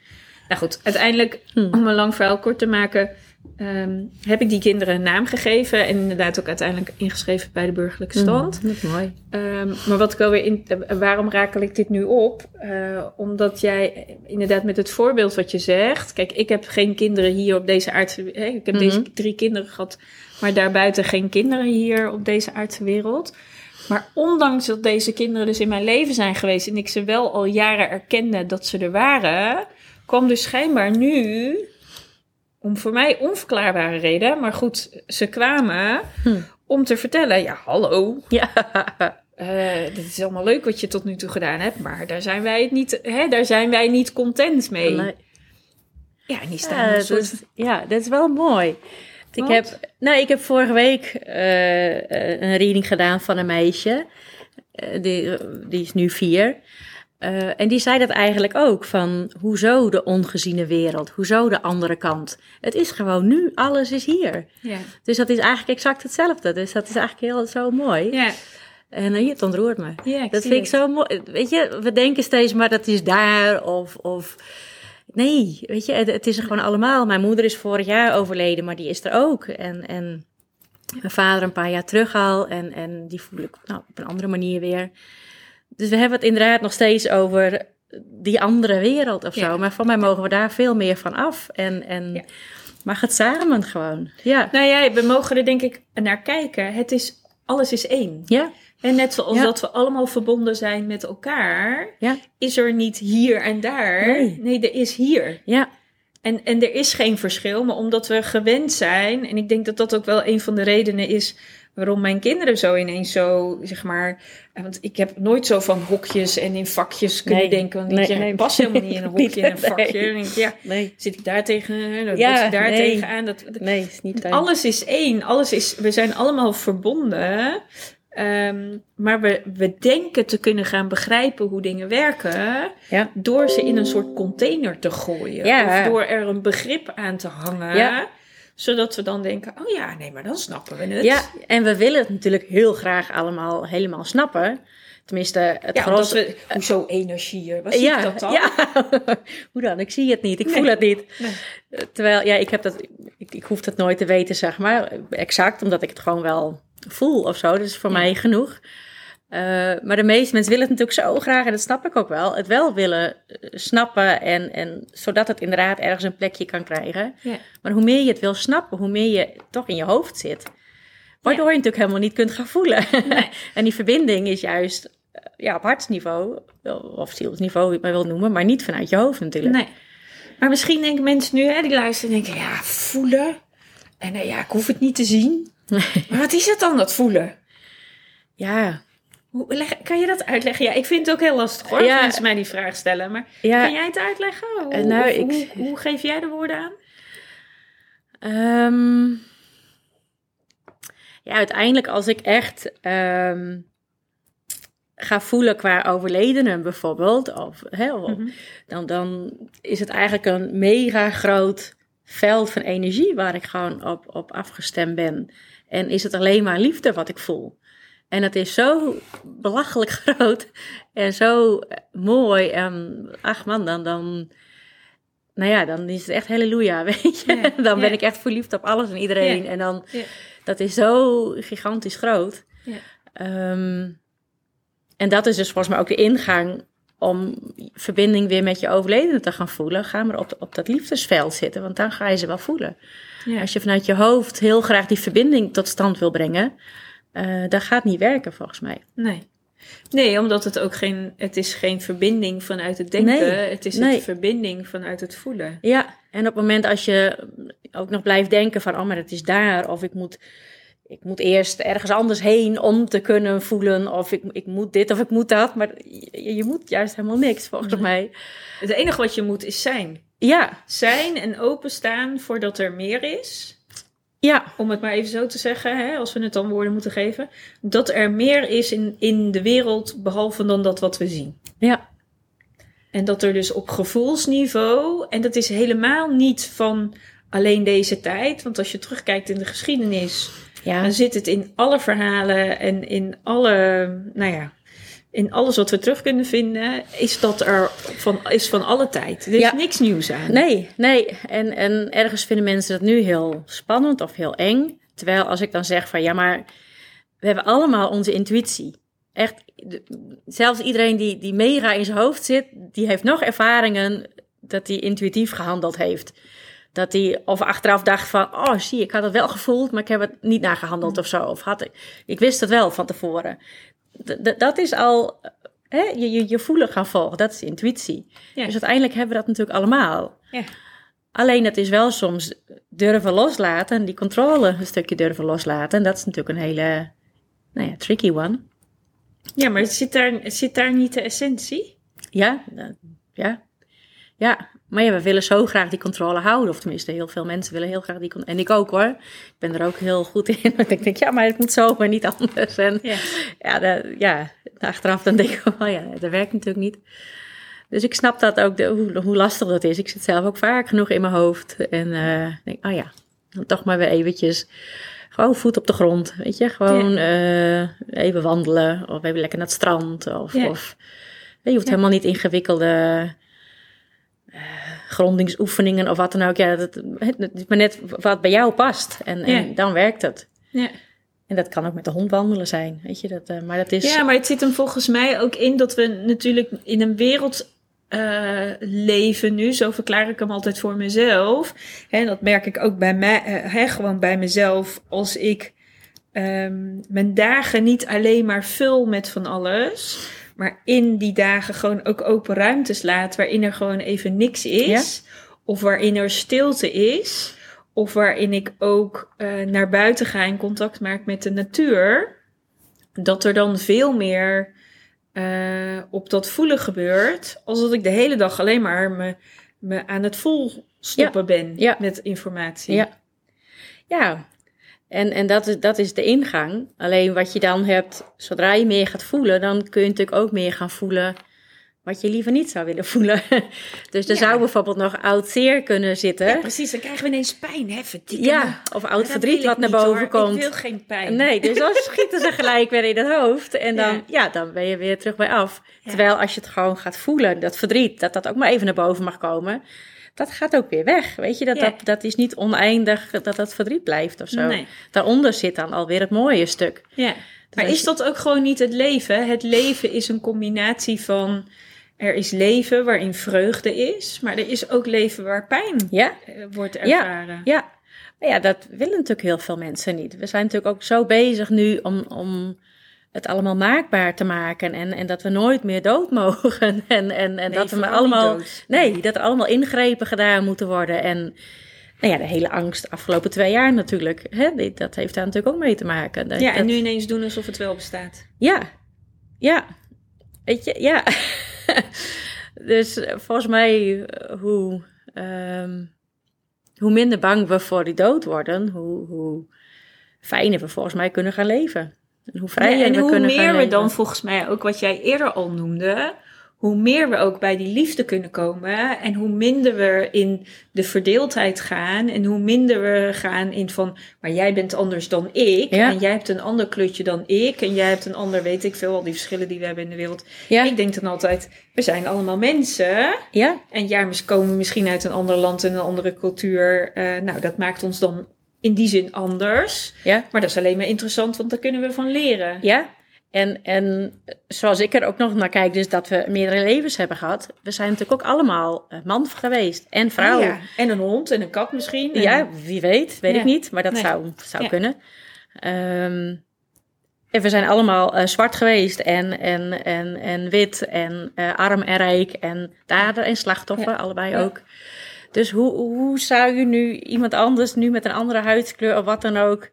Nou goed, uiteindelijk, Hm. om een lang verhaal kort te maken, ehm, heb ik die kinderen een naam gegeven en inderdaad ook uiteindelijk ingeschreven bij de burgerlijke stand. Hm, Dat is mooi. Ehm, maar wat ik alweer in, eh, waarom rakel ik dit nu op? Eh, omdat jij inderdaad met het voorbeeld wat je zegt. Kijk, ik heb geen kinderen hier op deze aardse hè, Ik heb deze drie kinderen gehad, maar daarbuiten geen kinderen hier op deze aardse wereld. Maar ondanks dat deze kinderen dus in mijn leven zijn geweest en ik ze wel al jaren erkende dat ze er waren, kwam dus schijnbaar nu, om voor mij onverklaarbare reden, maar goed, ze kwamen Hm. om te vertellen: ja, hallo, Ja. uh, dit is allemaal leuk wat je tot nu toe gedaan hebt, maar daar zijn wij niet, hè, daar zijn wij niet content mee. Nee. Ja, en die staan ja, soort... dat is, ja, dat is wel mooi. Ik heb, nou, ik heb vorige week uh, een reading gedaan van een meisje. Uh, die, die is nu vier. Uh, en die zei dat eigenlijk ook, van hoezo de ongeziene wereld, hoezo de andere kant. Het is gewoon nu, alles is hier. Ja. Dus dat is eigenlijk exact hetzelfde. Dus dat is eigenlijk heel zo mooi. Ja. En uh, het ontroert me. Ja, dat vind ik zo mooi. Weet je, we denken steeds maar dat is daar of... of nee, weet je, het, is er gewoon allemaal. Mijn moeder is vorig jaar overleden, maar die is er ook. En, en mijn vader een paar jaar terug al. En, en die voel ik nou, op een andere manier weer. Dus we hebben het inderdaad nog steeds over die andere wereld of zo. Maar van mij mogen we daar veel meer van af. En, en ja. mag het samen gewoon. Ja. Nou ja, we mogen er denk ik naar kijken. Het is, alles is één. Ja. En net zoals dat we allemaal verbonden zijn met elkaar, is er niet hier en daar. Nee, nee er is hier. Ja. En, en er is geen verschil, maar omdat we gewend zijn, en ik denk dat dat ook wel een van de redenen is waarom mijn kinderen zo ineens zo, zeg maar. Want ik heb nooit zo van hokjes en in vakjes kunnen denken. Want nee, je nee, past helemaal niet in een hokje en een vakje. Denk ik, ja, nee. zit ik daar tegen, dan ja, ik daar nee. tegenaan. Dat, nee, is niet alles is één. Alles is, we zijn allemaal verbonden. Um, maar we, we denken te kunnen gaan begrijpen hoe dingen werken ja. door ze in een soort container te gooien. Ja. Of door er een begrip aan te hangen. Ja. Zodat we dan denken, oh ja, nee, maar dan snappen we het. Ja, en we willen het natuurlijk heel graag allemaal helemaal snappen. Tenminste, het ja, grootste... We, hoezo energieën? Wat zie dat dan? Ja. hoe dan? Ik zie het niet, ik voel het niet. Nee. Terwijl, ja, ik, heb dat, ik, ik hoef dat nooit te weten, zeg maar. Exact, omdat ik het gewoon wel voel of zo. Dat is voor mij genoeg. Uh, maar de meeste mensen willen het natuurlijk zo graag, en dat snap ik ook wel, het wel willen eh, snappen en, en zodat het inderdaad ergens een plekje kan krijgen. Ja. Maar hoe meer je het wil snappen, hoe meer je toch in je hoofd zit. Waardoor je natuurlijk helemaal niet kunt gaan voelen. Nee. en die verbinding is juist eh, ja, op hartsniveau, of zielsniveau, je het maar wil noemen, maar niet vanuit je hoofd natuurlijk. Nee. Maar misschien denken mensen nu, hè, die luisteren, denken, ja, voelen. En ja, ik hoef het niet te zien. Maar wat is het dan, dat voelen? Ja. Hoe, kan je dat uitleggen? Ja, ik vind het ook heel lastig hoor, ja. mensen mij die vraag stellen. Maar kan jij het uitleggen? Hoe, uh, nou, ik... hoe, hoe, geef jij de woorden aan? Um, ja, uiteindelijk als ik echt um, ga voelen qua overledenen bijvoorbeeld, of, hè, of -hmm. dan, dan is het eigenlijk een mega groot veld van energie waar ik gewoon op, op afgestemd ben. En is het alleen maar liefde wat ik voel. En het is zo belachelijk groot en zo mooi. En ach man, dan, dan, nou ja, dan is het echt halleluja, weet je. dan ben ik echt verliefd op alles en iedereen. En dan, dat is zo gigantisch groot. Um, en dat is dus volgens mij ook de ingang om verbinding weer met je overledene te gaan voelen, ga maar op, op dat liefdesveld zitten, want dan ga je ze wel voelen. Als je vanuit je hoofd heel graag die verbinding tot stand wil brengen, uh, dat gaat niet werken volgens mij. Nee. Nee, omdat het ook geen, het is geen verbinding vanuit het denken, nee, het is een verbinding vanuit het voelen. Ja, en op het moment als je ook nog blijft denken van, oh maar het is daar, of ik moet ik moet eerst ergens anders heen om te kunnen voelen of ik, ik moet dit of ik moet dat. Maar je, je moet juist helemaal niks, volgens mij. Het enige wat je moet is zijn. Ja. Zijn en openstaan voordat er meer is. Ja. Om het maar even zo te zeggen, hè, als we het dan woorden moeten geven. Dat er meer is in, in de wereld behalve dan dat wat we zien. Ja. En dat er dus op gevoelsniveau, en dat is helemaal niet van alleen deze tijd. Want als je terugkijkt in de geschiedenis ja. Dan zit het in alle verhalen en in alle, nou ja, in alles wat we terug kunnen vinden, is dat er van, is van alle tijd. Er is niks nieuws aan. Nee, nee. En, en ergens vinden mensen dat nu heel spannend of heel eng. Terwijl als ik dan zeg van ja, maar we hebben allemaal onze intuïtie. Echt, zelfs iedereen die, die mega in zijn hoofd zit, die heeft nog ervaringen dat hij intuïtief gehandeld heeft. Dat hij of achteraf dacht van, oh zie, ik had het wel gevoeld, maar ik heb het niet nagehandeld of zo. Of had ik, ik wist het wel van tevoren. Dat is al, hè, je, je, je voelen gaan volgen, dat is intuïtie. Dus uiteindelijk hebben we dat natuurlijk allemaal. Ja. Alleen het is wel soms durven loslaten, die controle een stukje durven loslaten. En dat is natuurlijk een hele, nou ja, tricky one. Ja, maar zit daar, zit daar niet de essentie? Ja, uh, ja. Ja, maar ja, we willen zo graag die controle houden. Of tenminste, heel veel mensen willen heel graag die controle. En ik ook hoor. Ik ben er ook heel goed in. Want ik denk, ja, maar het moet zo, maar niet anders. En ja, ja, de, ja achteraf dan denk ik, oh ja, dat werkt natuurlijk niet. Dus ik snap dat ook, de, hoe, hoe, lastig dat is. Ik zit zelf ook vaak genoeg in mijn hoofd. En uh, denk, oh ja, dan toch maar weer eventjes... Gewoon voet op de grond, weet je. Gewoon ja. uh, even wandelen. Of even lekker naar het strand. Of, ja. of je hoeft helemaal niet ingewikkelde uh, grondingsoefeningen of wat dan ook. Ja, dat, het is maar net wat bij jou past. En, ja. en dan werkt het. Ja. En dat kan ook met de hond wandelen zijn, weet je. Dat, uh, maar dat is... Ja, maar het zit hem volgens mij ook in dat we natuurlijk in een wereld uh, leven nu. Zo verklaar ik hem altijd voor mezelf. En dat merk ik ook bij mij, uh, hè, gewoon bij mezelf. Als ik um, mijn dagen niet alleen maar vul met van alles maar in die dagen gewoon ook open ruimtes laat waarin er gewoon even niks is. Ja? Of waarin er stilte is. Of waarin ik ook uh, naar buiten ga en contact maak met de natuur. Dat er dan veel meer uh, op dat voelen gebeurt. Als dat ik de hele dag alleen maar me, me aan het vol stoppen ja. ben ja. met informatie. Ja, ja en, en dat, is, dat is de ingang. Alleen wat je dan hebt, zodra je meer gaat voelen, dan kun je natuurlijk ook meer gaan voelen wat je liever niet zou willen voelen. Dus er ja. zou bijvoorbeeld nog oud zeer kunnen zitten. Ja, precies. Dan krijgen we ineens pijn, hè? Verdikken. Ja, of oud verdriet wat naar boven hoor. komt. Ik wil geen pijn. Nee, dus dan schieten ze gelijk weer in het hoofd. En dan, ja. ja. dan ben je weer terug bij af. Terwijl als je het gewoon gaat voelen, dat verdriet, dat dat ook maar even naar boven mag komen dat gaat ook weer weg. Weet je, dat, Ja. dat, dat is niet oneindig dat dat verdriet blijft of zo. Nee. Daaronder zit dan alweer het mooie stuk. Ja. Maar is dat ook gewoon niet het leven? Het leven is een combinatie van. Er is leven waarin vreugde is, maar er is ook leven waar pijn Ja, eh, wordt ervaren. ja. Maar ja, dat willen natuurlijk heel veel mensen niet. We zijn natuurlijk ook zo bezig nu om, om het allemaal maakbaar te maken. En, en dat we nooit meer dood mogen. En, en, en Nee, dat we allemaal. Nee, dat er allemaal ingrepen gedaan moeten worden. En nou ja, de hele angst de afgelopen twee jaar natuurlijk. Hè, dat heeft daar natuurlijk ook mee te maken. Dat- Ja, en dat- nu ineens doen alsof het wel bestaat. Ja, ja. Weet je, ja. dus eh, volgens mij, eh, hoe, ehm, hoe minder bang we voor die dood worden, hoe, hoe fijner we volgens mij kunnen gaan leven. En hoe vrijer Ja, en we hoe kunnen meer we dan volgens mij ook wat jij eerder al noemde, hoe meer we ook bij die liefde kunnen komen en hoe minder we in de verdeeldheid gaan en hoe minder we gaan in van, maar jij bent anders dan ik Ja. en jij hebt een ander kleurtje dan ik en jij hebt een ander, weet ik veel, al die verschillen die we hebben in de wereld. Ja, Ik denk dan altijd, we zijn allemaal mensen ja, en ja, we komen misschien uit een ander land en een andere cultuur. Eh, nou, dat maakt ons dan in die zin anders. ja, Maar dat is alleen maar interessant, want daar kunnen we van leren. ja. En, en zoals ik er ook nog naar kijk, dus dat we meerdere levens hebben gehad. We zijn natuurlijk ook allemaal eh, man geweest en vrouw. Ah, ja. En een hond en een kat misschien. En- Ja, wie weet, weet Ja. ik niet, maar dat Nee. zou, zou Ja. kunnen. Ehm, en we zijn allemaal eh, zwart geweest en, en, en, en wit en eh, arm en rijk en dader en slachtoffer, allebei ook. Dus hoe, hoe zou je nu iemand anders, nu met een andere huidskleur of wat dan ook,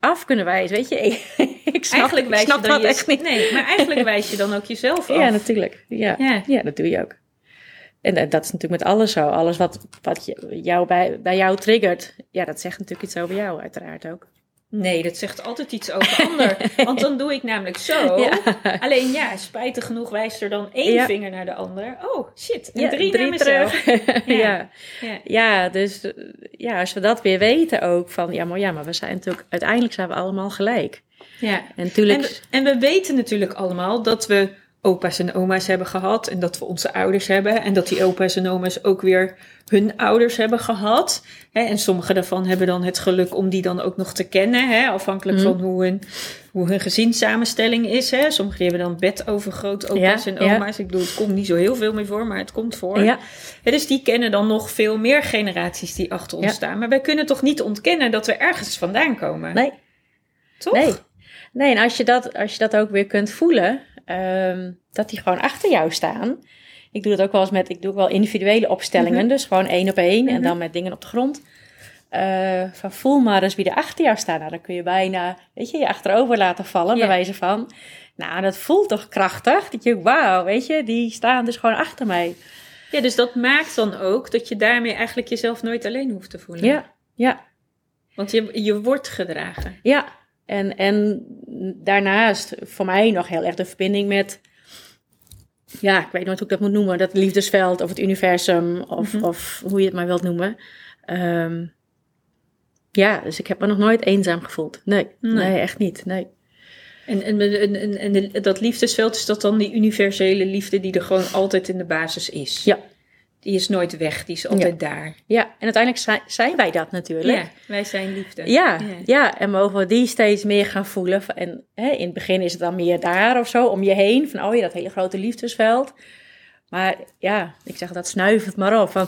af kunnen wijzen? Weet je, ik snap, Eigenlijk wijs snap je dan je, echt niet. Nee, maar eigenlijk wijs je dan ook jezelf af. Ja, natuurlijk. Ja. Ja. Ja, dat doe je ook. En dat is natuurlijk met alles zo. Alles wat, wat je- jou bij, bij jou triggert, ja, dat zegt natuurlijk iets over jou, uiteraard ook. Nee, dat zegt altijd iets over de ander. Want dan doe ik namelijk zo. Ja. Alleen ja, spijtig genoeg wijst er dan één Ja. vinger naar de ander. Oh, shit. En Ja, drie, naar mezelf. Ja. ja. Dus ja, als we dat weer weten ook van, ja, maar ja, maar we zijn natuurlijk, uiteindelijk zijn we allemaal gelijk. ja. En natuurlijk, En, we- en we weten natuurlijk allemaal dat we opa's en oma's hebben gehad. En dat we onze ouders hebben. En dat die opa's en oma's ook weer hun ouders hebben gehad. Hè, en sommige daarvan hebben dan het geluk om die dan ook nog te kennen. Hè, afhankelijk Mhm. van hoe hun, hoe hun gezinssamenstelling is. Hè. Sommigen die hebben dan bedovergrootopa's Ja, en ja. oma's. Ik bedoel, het komt niet zo heel veel meer voor, maar het komt voor. ja, dus die kennen dan nog veel meer generaties die achter ons staan. Maar wij kunnen toch niet ontkennen dat we ergens vandaan komen? nee, Toch? nee. Nee, en als je dat, als je dat ook weer kunt voelen, ehm, dat die gewoon achter jou staan. Ik doe dat ook wel eens met, ik doe ook wel individuele opstellingen, Mhm. dus gewoon één op één en Mhm. dan met dingen op de grond. eh, van voel maar eens wie er achter jou staat. Nou, dan kun je bijna, weet je, je achterover laten vallen, Ja. bij wijze van. Nou, dat voelt toch krachtig? Dat je, wauw, weet je, die staan dus gewoon achter mij. Ja, dus dat maakt dan ook dat je daarmee eigenlijk jezelf nooit alleen hoeft te voelen. Ja, ja, Want je, je wordt gedragen. ja. En, en daarnaast voor mij nog heel erg de verbinding met, ja, ik weet nooit hoe ik dat moet noemen, dat liefdesveld of het universum of, Mhm. of hoe je het maar wilt noemen. Ehm, ja, dus ik heb me nog nooit eenzaam gevoeld. Nee, Nee. nee, echt niet. Nee. En, en, en, en, en dat liefdesveld, is dat dan die universele liefde die er gewoon altijd in de basis is? Ja. Die is nooit weg, die is altijd daar. Ja, en uiteindelijk zijn, wij dat natuurlijk. Ja, wij zijn liefde. Ja, ja. en mogen we die steeds meer gaan voelen. En hè, in het begin is het dan meer daar of zo, om je heen. Van, oh ja, dat hele grote liefdesveld. Maar ja, ik zeg dat snuif het maar op. Van,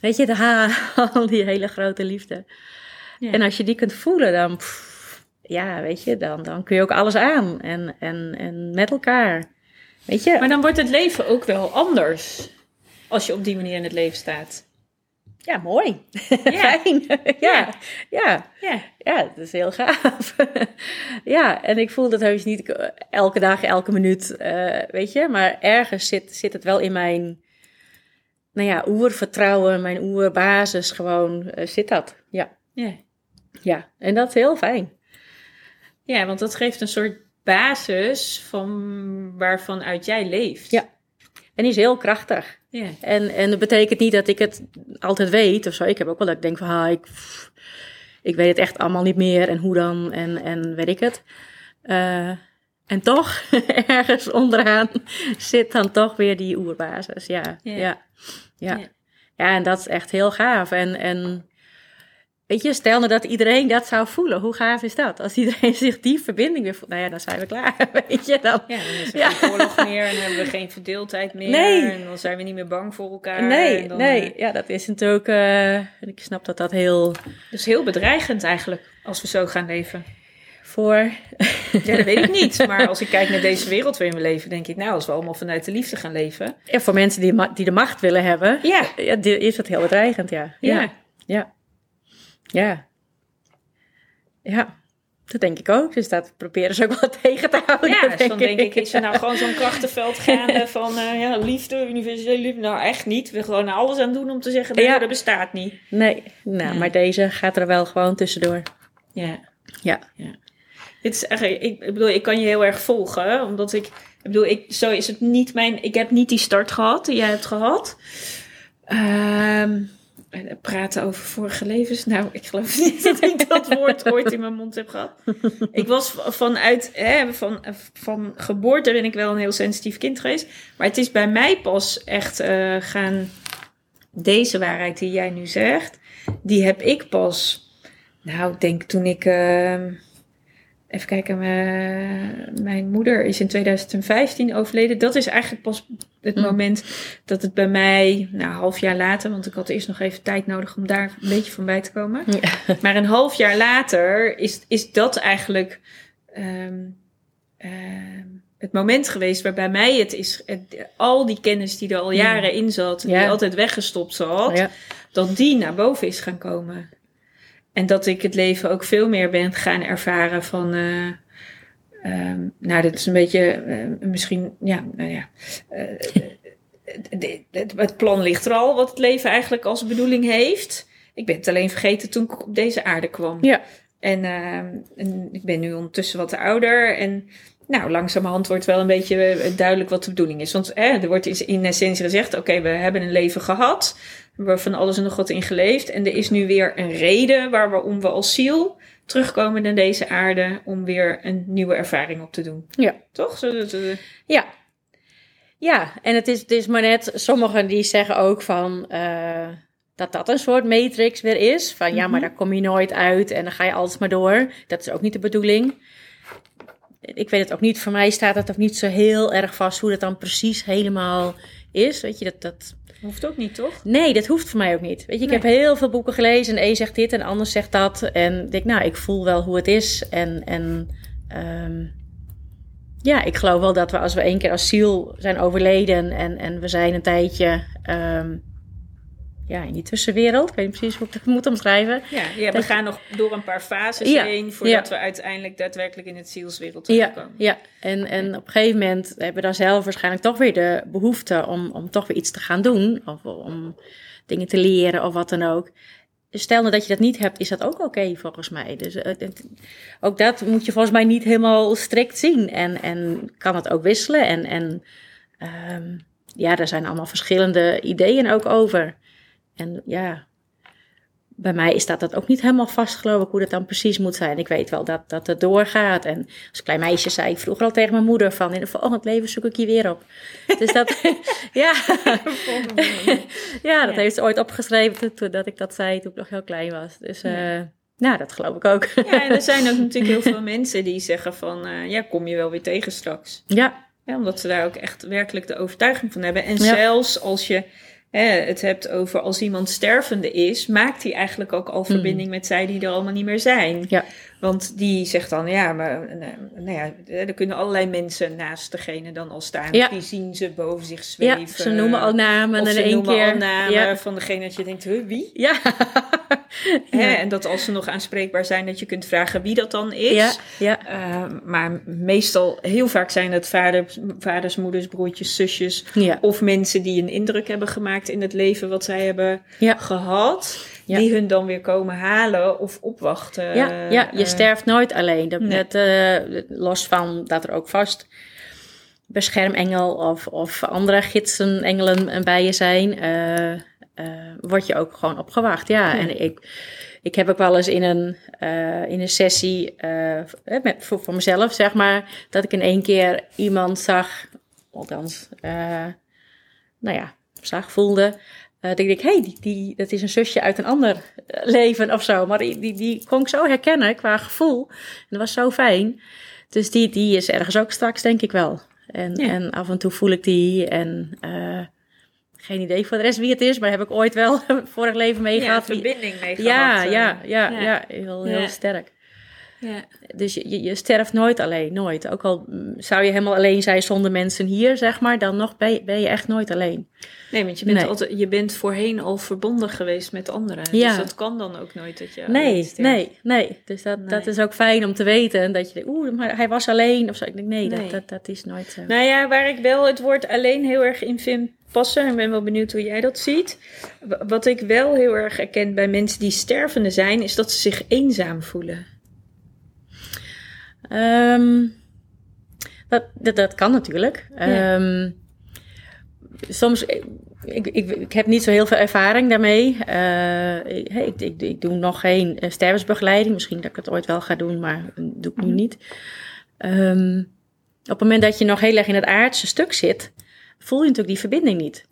weet je, daar, al die hele grote liefde. Ja. En als je die kunt voelen, dan, pff, ja, weet je, dan, dan kun je ook alles aan. En, en, en met elkaar. Weet je? Maar dan wordt het leven ook wel anders. Als je op die manier in het leven staat. ja, mooi. Ja. Fijn. ja, ja. Ja. Ja, dat is heel gaaf. ja, en ik voel dat heus niet elke dag, elke minuut, eh, weet je. Maar ergens zit, zit het wel in mijn, nou ja, oervertrouwen, mijn oerbasis gewoon, eh, zit dat. Ja, Ja. ja. En dat is heel fijn. ja, want dat geeft een soort basis van waarvan uit jij leeft. Ja. En die is heel krachtig. Ja. En, en dat betekent niet dat ik het altijd weet of zo. Ik heb ook wel dat ik denk van, ha, ik, pff, ik weet het echt allemaal niet meer. En hoe dan, en, en weet ik het. Eh, en toch, ergens onderaan zit dan toch weer die oerbasis. Ja, Ja. ja, ja. Ja. ja. en dat is echt heel gaaf. En, en weet je, stel nou dat iedereen dat zou voelen. Hoe gaaf is dat? Als iedereen zich die verbinding weer voelt. Nou ja, dan zijn we klaar, weet je. Dan, Ja, dan is er Ja. geen oorlog meer en dan hebben we geen verdeeldheid meer. Nee. En dan zijn we niet meer bang voor elkaar. nee, dan, nee. eh, Ja, dat is natuurlijk... eh, en ik snap dat dat heel... dus heel bedreigend eigenlijk, als we zo gaan leven. voor. Ja, dat weet ik niet. Maar als ik kijk naar deze wereld waarin we leven, denk ik, nou, als we allemaal vanuit de liefde gaan leven. En voor mensen die, die de macht willen hebben, Ja, ja, is het heel bedreigend, ja. ja. Ja, ja. Ja, Ja, dat denk ik ook. Dus dat proberen ze ook wel tegen te houden. Ja, dus dan denk ik, is er nou gewoon zo'n krachtenveld gaande van eh, ja, liefde, universele liefde? Nou, echt niet. We gewoon alles aan doen om te zeggen, nee, Ja. dat bestaat niet. Nee, nou, Ja. maar deze gaat er wel gewoon tussendoor. Ja. Ja. Dit is eigenlijk, ik, ik bedoel, ik kan je heel erg volgen, omdat ik, ik bedoel, ik, zo is het niet mijn, ik heb niet die start gehad die jij hebt gehad. Ehm, praten over vorige levens. Nou, ik geloof niet dat ik dat woord ooit in mijn mond heb gehad. Ik was vanuit, hè, van, van geboorte ben ik wel een heel sensitief kind geweest. Maar het is bij mij pas echt eh, gaan, deze waarheid die jij nu zegt, die heb ik pas, nou, ik denk toen ik, ehm, even kijken, mijn, mijn moeder is in 2015 overleden. Dat is eigenlijk pas het Mm. moment dat het bij mij, nou, een half jaar later, want ik had eerst nog even tijd nodig om daar een beetje van bij te komen. Ja. Maar een half jaar later is, is dat eigenlijk ehm, ehm, het moment geweest waarbij mij het is, het- al die kennis die er al jaren in zat, Ja. die altijd weggestopt zat, Ja. dat die naar boven is gaan komen. En dat ik het leven ook veel meer ben gaan ervaren van. ehm, nou, dit is een beetje eh, misschien, ja, nou ja. eh, het- plan ligt er al, wat het leven eigenlijk als bedoeling heeft. Ik ben het alleen vergeten toen ik op deze aarde kwam. Ja. En, en ik ben nu ondertussen wat ouder. En nou, langzamerhand wordt wel een beetje duidelijk wat de bedoeling is. Want eh, er wordt in- in essentie gezegd: oké, we hebben een leven gehad. We van alles en nog wat in geleefd. En er is nu weer een reden waarom we als ziel terugkomen naar deze aarde. Om weer een nieuwe ervaring op te doen. Ja. Toch? Ja. Ja, en het is, het is maar net, sommigen die zeggen ook van eh, dat dat een soort matrix weer is. Van ja, maar Mhm. daar kom je nooit uit en dan ga je altijd maar door. Dat is ook niet de bedoeling. Ik weet het ook niet, voor mij staat het ook niet zo heel erg vast hoe dat dan precies helemaal is. Weet je, dat, dat, hoeft ook niet, toch? Nee, dat hoeft voor mij ook niet. Weet je, ik Nee. heb heel veel boeken gelezen en een zegt dit en de ander zegt dat. En ik denk, nou, ik voel wel hoe het is. En, en ehm, ja, ik geloof wel dat we als we één keer als ziel zijn overleden en, en we zijn een tijdje, ehm, ja, in die tussenwereld. Ik weet niet precies hoe ik het moet omschrijven. Ja, ja we Dat- gaan nog door een paar fases Ja, heen voordat ja. we uiteindelijk daadwerkelijk in het zielswereld Ja, terechtkomen. ja. En, en op een gegeven moment hebben we dan zelf waarschijnlijk toch weer de behoefte om, om toch weer iets te gaan doen. Of om dingen te leren of wat dan ook. Dus stel nou dat je dat niet hebt, is dat ook oké volgens mij. Dus eh, ook dat moet je volgens mij niet helemaal strikt zien. En, en kan het ook wisselen. En, en ehm, ja, daar zijn allemaal verschillende ideeën ook over. En ja, bij mij is dat, dat ook niet helemaal vast, geloof ik, hoe dat dan precies moet zijn. Ik weet wel dat, dat het doorgaat. En als klein meisje zei ik vroeger al tegen mijn moeder van... in het volgend leven zoek ik je weer op. Dus dat, ja, ja, dat Ja. heeft ze ooit opgeschreven toen, dat ik dat zei toen ik nog heel klein was. Dus eh nou, dat geloof ik ook. Ja, en er zijn ook natuurlijk heel veel mensen die zeggen van, eh, ja, kom je wel weer tegen straks. ja, Ja, omdat ze daar ook echt werkelijk de overtuiging van hebben. En Ja. zelfs als je hè, het hebt over als iemand stervende is, maakt hij eigenlijk ook al verbinding met zij die er allemaal niet meer zijn. Mm. Ja. Want die zegt dan, ja, maar eh, nou ja, er kunnen allerlei mensen naast degene dan al staan. Ja. Die zien ze boven zich zweven. ja, ze noemen al namen en ze in één noemen keer. al namen Ja, van degene dat je denkt, huh, wie? ja. Hè, en dat als ze nog aanspreekbaar zijn, dat je kunt vragen wie dat dan is. ja, ja. Uh, maar meestal, heel vaak zijn het vaders, vaders, moeders, broertjes, zusjes. Of mensen die een indruk hebben gemaakt in het leven wat zij hebben Ja. gehad. Ja. Die hun dan weer komen halen of opwachten. Ja, ja, je Eh, sterft nooit alleen. Dat, nee. dat, eh, los van dat er ook vast beschermengel of, of andere gidsen, engelen bij je zijn, eh, word je ook gewoon opgewacht. Ja, Ja. en ik, ik heb ook wel eens in een, in een sessie met, voor, voor mezelf, zeg maar, dat ik in één keer iemand zag, althans, eh, nou ja, zag, voelde. Dat ik denk, hé, hey, die, die, dat is een zusje uit een ander eh, leven of zo. Maar die, die, die kon ik zo herkennen qua gevoel. En dat was zo fijn. Dus die, die is ergens ook straks, denk ik wel. En, Ja. en af en toe voel ik die. En eh, geen idee voor de rest wie het is, maar heb ik ooit wel vorig leven mee ja, verbinding mee gehad. ja, ja, ja, ja. heel, heel sterk. Ja. Dus je, je- sterft nooit alleen, nooit. Ook al mm, zou je helemaal alleen zijn zonder mensen hier, zeg maar, dan nog ben je, ben je echt nooit alleen. Nee, want je bent, Nee. altijd, je bent voorheen al verbonden geweest met anderen. Ja. Dus dat kan dan ook nooit dat je Nee, nee, nee. Dus dat, Nee. dat is ook fijn om te weten. Dat je denkt, oeh, maar hij was alleen of zo. Ik denk, nee, Nee. Dat, dat, dat is nooit zo. Nou ja, waar ik wel het woord alleen heel erg in vind passen, en ben wel benieuwd hoe jij dat ziet. Wat ik wel heel erg herken bij mensen die stervende zijn, is dat ze zich eenzaam voelen. Ehm, dat, dat, dat kan natuurlijk. Ja. Ehm, soms, ik, ik, ik, heb niet zo heel veel ervaring daarmee. Eh, ik, ik, ik, doe nog geen eh, stervensbegeleiding. Misschien dat ik het ooit wel ga doen, maar dat doe ik nu niet. Ehm, op het moment dat je nog heel erg in het aardse stuk zit, voel je natuurlijk die verbinding niet.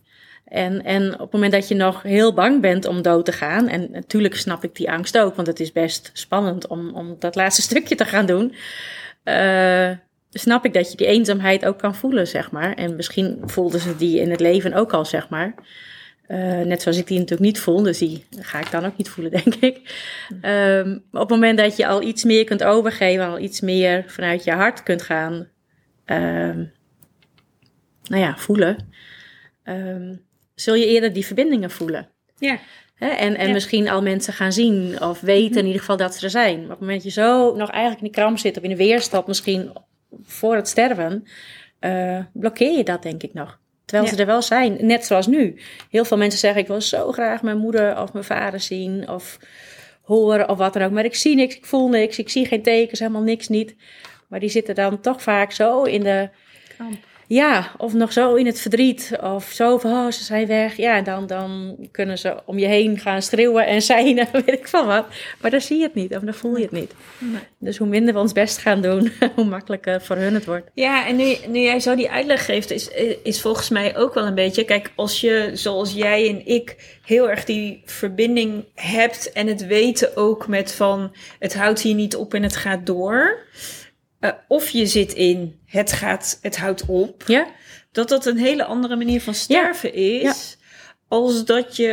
En, en op het moment dat je nog heel bang bent om dood te gaan, en natuurlijk snap ik die angst ook, want het is best spannend om, om dat laatste stukje te gaan doen, eh, snap ik dat je die eenzaamheid ook kan voelen, zeg maar. En misschien voelden ze die in het leven ook al, zeg maar. Eh, net zoals ik die natuurlijk niet voel, dus die ga ik dan ook niet voelen, denk ik. Maar op het moment dat je al iets meer kunt overgeven, al iets meer vanuit je hart kunt gaan, ehm, nou ja, voelen, ehm, zul je eerder die verbindingen voelen. Ja? En, en Ja. misschien al mensen gaan zien of weten in ieder geval dat ze er zijn. Maar op het moment dat je zo nog eigenlijk in de kramp zit of in de weerstand misschien voor het sterven, eh, blokkeer je dat denk ik nog. Terwijl Ja. ze er wel zijn, net zoals nu. Heel veel mensen zeggen, ik wil zo graag mijn moeder of mijn vader zien of horen of wat dan ook. Maar ik zie niks, ik voel niks, ik zie geen tekens, helemaal niks niet. Maar die zitten dan toch vaak zo in de... Ja, of nog zo in het verdriet. Of zo van, oh, ze zijn weg. Ja, dan, dan kunnen ze om je heen gaan schreeuwen en zijn, weet ik van wat. Maar dan zie je het niet, of dan voel je het niet. Nee. Dus hoe minder we ons best gaan doen, hoe makkelijker voor hun het wordt. Ja, en nu, nu jij zo die uitleg geeft, is, is volgens mij ook wel een beetje. Kijk, als je zoals jij en ik heel erg die verbinding hebt en het weten ook met van het houdt hier niet op en het gaat door. Eh, of je zit in het gaat, het houdt op. Ja? Dat dat een hele andere manier van sterven is. Ja. als dat je.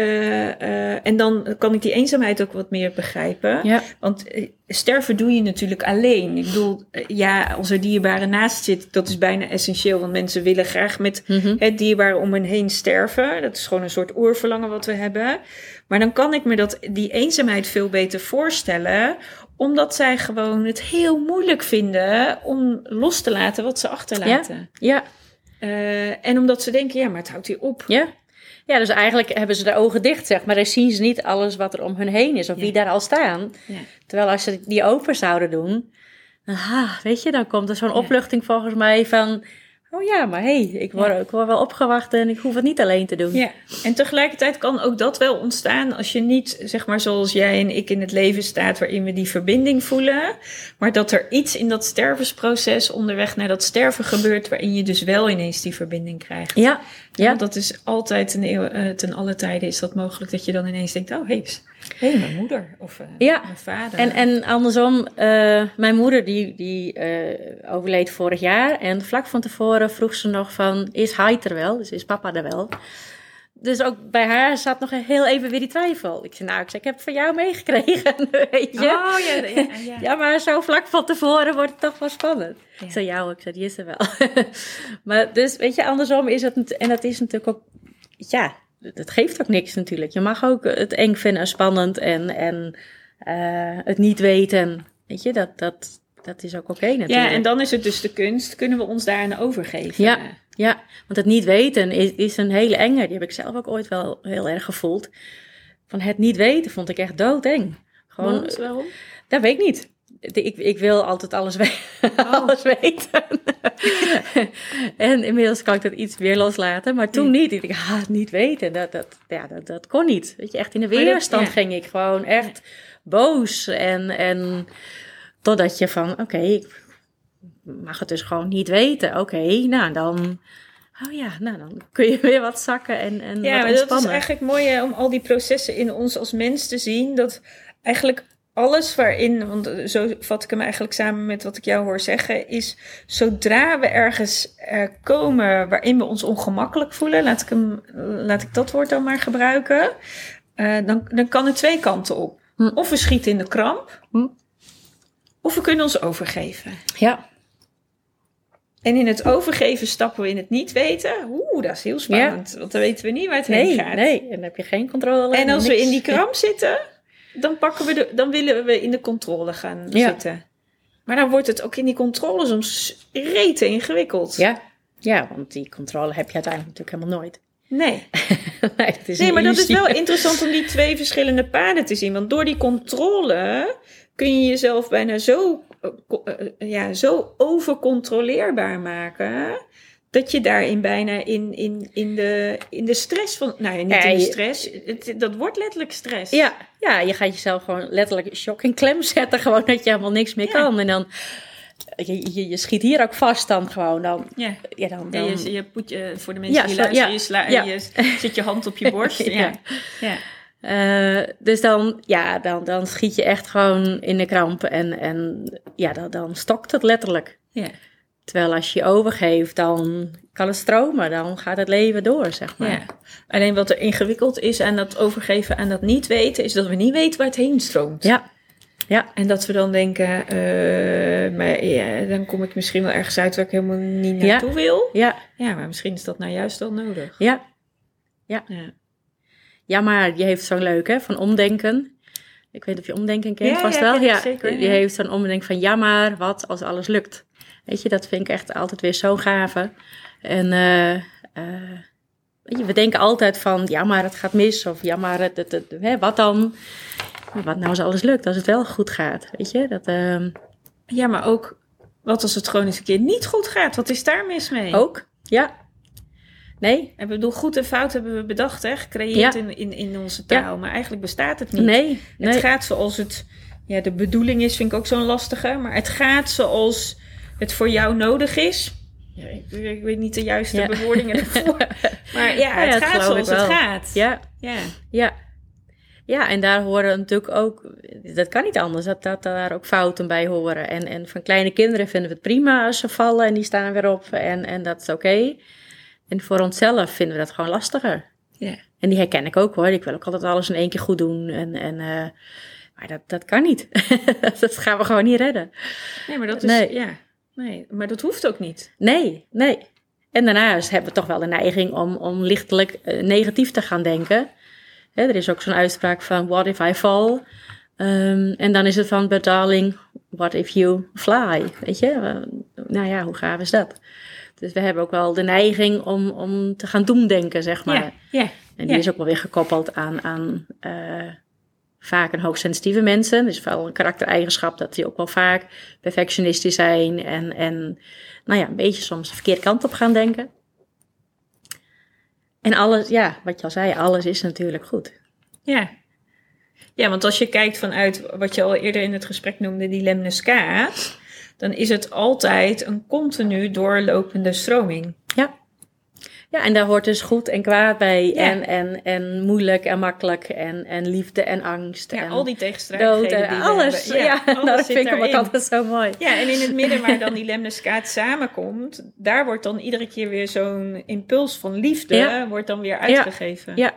eh, en dan kan ik die eenzaamheid ook wat meer begrijpen. Ja. Want eh, sterven doe je natuurlijk alleen. Ik bedoel, ja, als er dierbare naast zit, dat is bijna essentieel. Want mensen willen graag met Mhm. het dierbare om hen heen sterven. Dat is gewoon een soort oerverlangen wat we hebben. Maar dan kan ik me dat, die eenzaamheid veel beter voorstellen. Omdat zij gewoon het heel moeilijk vinden om los te laten wat ze achterlaten. Ja. Eh, en omdat ze denken, ja, maar het houdt hier op. Ja. Ja, dus eigenlijk hebben ze de ogen dicht, zeg maar. Dan zien ze niet alles wat er om hun heen is of wie daar al staan. Ja. Terwijl als ze die open zouden doen, dan, ah, weet je, dan komt er zo'n opluchting volgens mij van... Oh ja, maar hé, hey, ik, word, ik word wel opgewacht en ik hoef het niet alleen te doen. Ja, en tegelijkertijd kan ook dat wel ontstaan als je niet, zeg maar zoals jij en ik in het leven staat, waarin we die verbinding voelen, maar dat er iets in dat stervensproces onderweg naar dat sterven gebeurt, waarin je dus wel ineens die verbinding krijgt. Ja, ja. Want dat is altijd een eeuw, eh, ten alle tijden is dat mogelijk dat je dan ineens denkt, oh hé, hey, mijn moeder of eh, Ja. mijn vader. En, en andersom, eh, mijn moeder die, die eh, overleed vorig jaar. En vlak van tevoren vroeg ze nog van, is hij er wel? Dus is papa er wel? Dus ook bij haar zat nog heel even weer die twijfel. Ik zei, nou, ik, zei, ik heb het van jou meegekregen, weet je. Oh ja, ja, ja. Ja, maar zo vlak van tevoren wordt het toch wel spannend. Ik zei, ja, hoor, ik zei, die is er wel. maar dus, weet je, andersom is het, en dat is natuurlijk ook, ja, dat geeft ook niks natuurlijk. Je mag ook het eng vinden en spannend en, en eh, het niet weten. Weet je, dat, dat, dat is ook oké natuurlijk. ja, en dan is het dus de kunst, kunnen we ons daaraan overgeven? Ja, ja, want het niet weten is, is een hele enge. Die heb ik zelf ook ooit wel heel erg gevoeld. Van het niet weten vond ik echt doodeng. Gewoon, Want, waarom? Dat weet ik niet. Ik, ik wil altijd alles, we- Oh. alles weten. en inmiddels kan ik dat iets meer loslaten. Maar toen niet. Ik dacht, ah, het niet weten. Dat, dat, ja, dat, dat kon niet. Weet je, echt in de dat- weerstand ja. ging ik gewoon echt boos. En, en totdat je van, oké, ik mag het dus gewoon niet weten. Oké, nou dan... Oh ja, nou dan kun je weer wat zakken en, en Ja, wat maar dat is ontspannen. eigenlijk mooi hè, om al die processen in ons als mens te zien. Dat eigenlijk alles waarin, want eh, zo vat ik hem eigenlijk samen met wat ik jou hoor zeggen, is zodra we ergens eh, komen waarin we ons ongemakkelijk voelen, laat ik, hem, laat ik dat woord dan maar gebruiken, eh, dan, dan kan het twee kanten op. Hm. Of we schieten in de kramp, Hm. of we kunnen ons overgeven. Ja, En in het overgeven stappen we in het niet weten. Oeh, dat is heel spannend, want dan weten we niet waar het heen gaat. nee. En dan heb je geen controle. En als we in die kramp zitten, dan, pakken we de, dan willen we in de controle gaan Ja. zitten. Maar dan wordt het ook in die controle soms rete ingewikkeld. Ja, ja, want die controle heb je uiteindelijk natuurlijk helemaal nooit. Nee, nee, maar dat is wel interessant om die twee verschillende paden te zien. Want door die controle kun je jezelf bijna zo, eh, eh, ja, zo overcontroleerbaar maken. Dat je daarin bijna in, in, in, de, in de stress van. Nou ja, niet Ja, in de stress. Het, dat wordt letterlijk stress. Ja, ja, je gaat jezelf gewoon letterlijk shock en klem zetten. Gewoon dat je helemaal niks meer Ja. kan. En dan, je, je, je schiet hier ook vast dan gewoon. Dan, ja. ja, dan, dan, je, je, je, voor de mensen die zo, luisteren, ja, je, sla, je zet je hand op je borst. ja. Eh, dus dan, ja, dan, dan schiet je echt gewoon in de kramp. En, en ja, dan, dan stokt het letterlijk. Ja. Terwijl als je je overgeeft, dan kan het stromen. Dan gaat het leven door, zeg maar. Ja. Alleen wat er ingewikkeld is aan dat overgeven, aan dat niet weten, is dat we niet weten waar het heen stroomt. Ja, ja, En dat we dan denken, eh, maar ja, dan kom ik misschien wel ergens uit waar ik helemaal niet Ja. naartoe wil. ja, Ja, maar misschien is dat nou juist wel nodig. ja. Ja. Ja, maar je heeft zo'n leuk, hè, van omdenken. Ik weet of je omdenken kent, vast wel. Ja, zeker, je heeft zo'n omdenken van, ja, maar wat als alles lukt? Weet je, dat vind ik echt altijd weer zo gave. En eh, eh, weet je, we denken altijd van, ja, maar het gaat mis. Of ja, maar het, het, het- hè, wat dan? Maar wat nou als alles lukt, als het wel goed gaat? Weet je, dat ehm, Ja, maar ook, wat als het gewoon eens een keer niet goed gaat? Wat is daar mis mee? ook. Ja. Nee? Ik bedoel, goed en fout hebben we bedacht, hè? Gecreëerd Ja. in, in, in onze taal. Maar eigenlijk bestaat het niet. Nee. nee. Het gaat zoals het, ja, de bedoeling is, vind ik ook zo'n lastige. Maar het gaat zoals het voor jou nodig is. Ja, ik, ik weet niet de juiste Ja. bewoordingen ervoor. Maar ja, het Ja, gaat zoals het gaat. Ja. ja. Ja. Ja, en daar horen natuurlijk ook, dat kan niet anders, dat, dat daar ook fouten bij horen. En, en van kleine kinderen vinden we het prima als ze vallen en die staan weer op en, en dat is oké. En voor onszelf vinden we dat gewoon lastiger. Ja. En die herken ik ook hoor. Ik wil ook altijd alles in één keer goed doen. En, en, uh, maar dat, dat kan niet. dat gaan we gewoon niet redden. Nee, maar dat is... Nee. Ja, nee, maar dat hoeft ook niet. Nee, nee. En daarnaast hebben we toch wel de neiging om, om lichtelijk uh, negatief te gaan denken. Hè, er is ook zo'n uitspraak van, what if I fall? Um, en dan is het van, but darling, what if you fly? Weet je, uh, nou ja, hoe gaaf is dat? Dus we hebben ook wel de neiging om, om te gaan doemdenken, zeg maar. Ja, en die is ook wel weer gekoppeld aan, aan uh, vaak een hoogsensitieve mensen. Dus wel een karaktereigenschap dat die ook wel vaak perfectionistisch zijn. En, en nou ja, een beetje soms de verkeerde kant op gaan denken. En alles, ja, wat je al zei, alles is natuurlijk goed. Ja. Ja, want als je kijkt vanuit wat je al eerder in het gesprek noemde, die lemniscaat, dan is het altijd een continu doorlopende stroming. Ja. Ja, en daar hoort dus goed en kwaad bij. Ja. En, en, en moeilijk en makkelijk. En, en liefde en angst. Ja, en al die tegenstrijdigheden dood en die alles. Ja, alles nou, dat vind ik ook altijd zo mooi. Ja, en in het midden waar dan die lemniscaat samenkomt, daar wordt dan iedere keer weer zo'n impuls van liefde, wordt dan weer uitgegeven. Ja,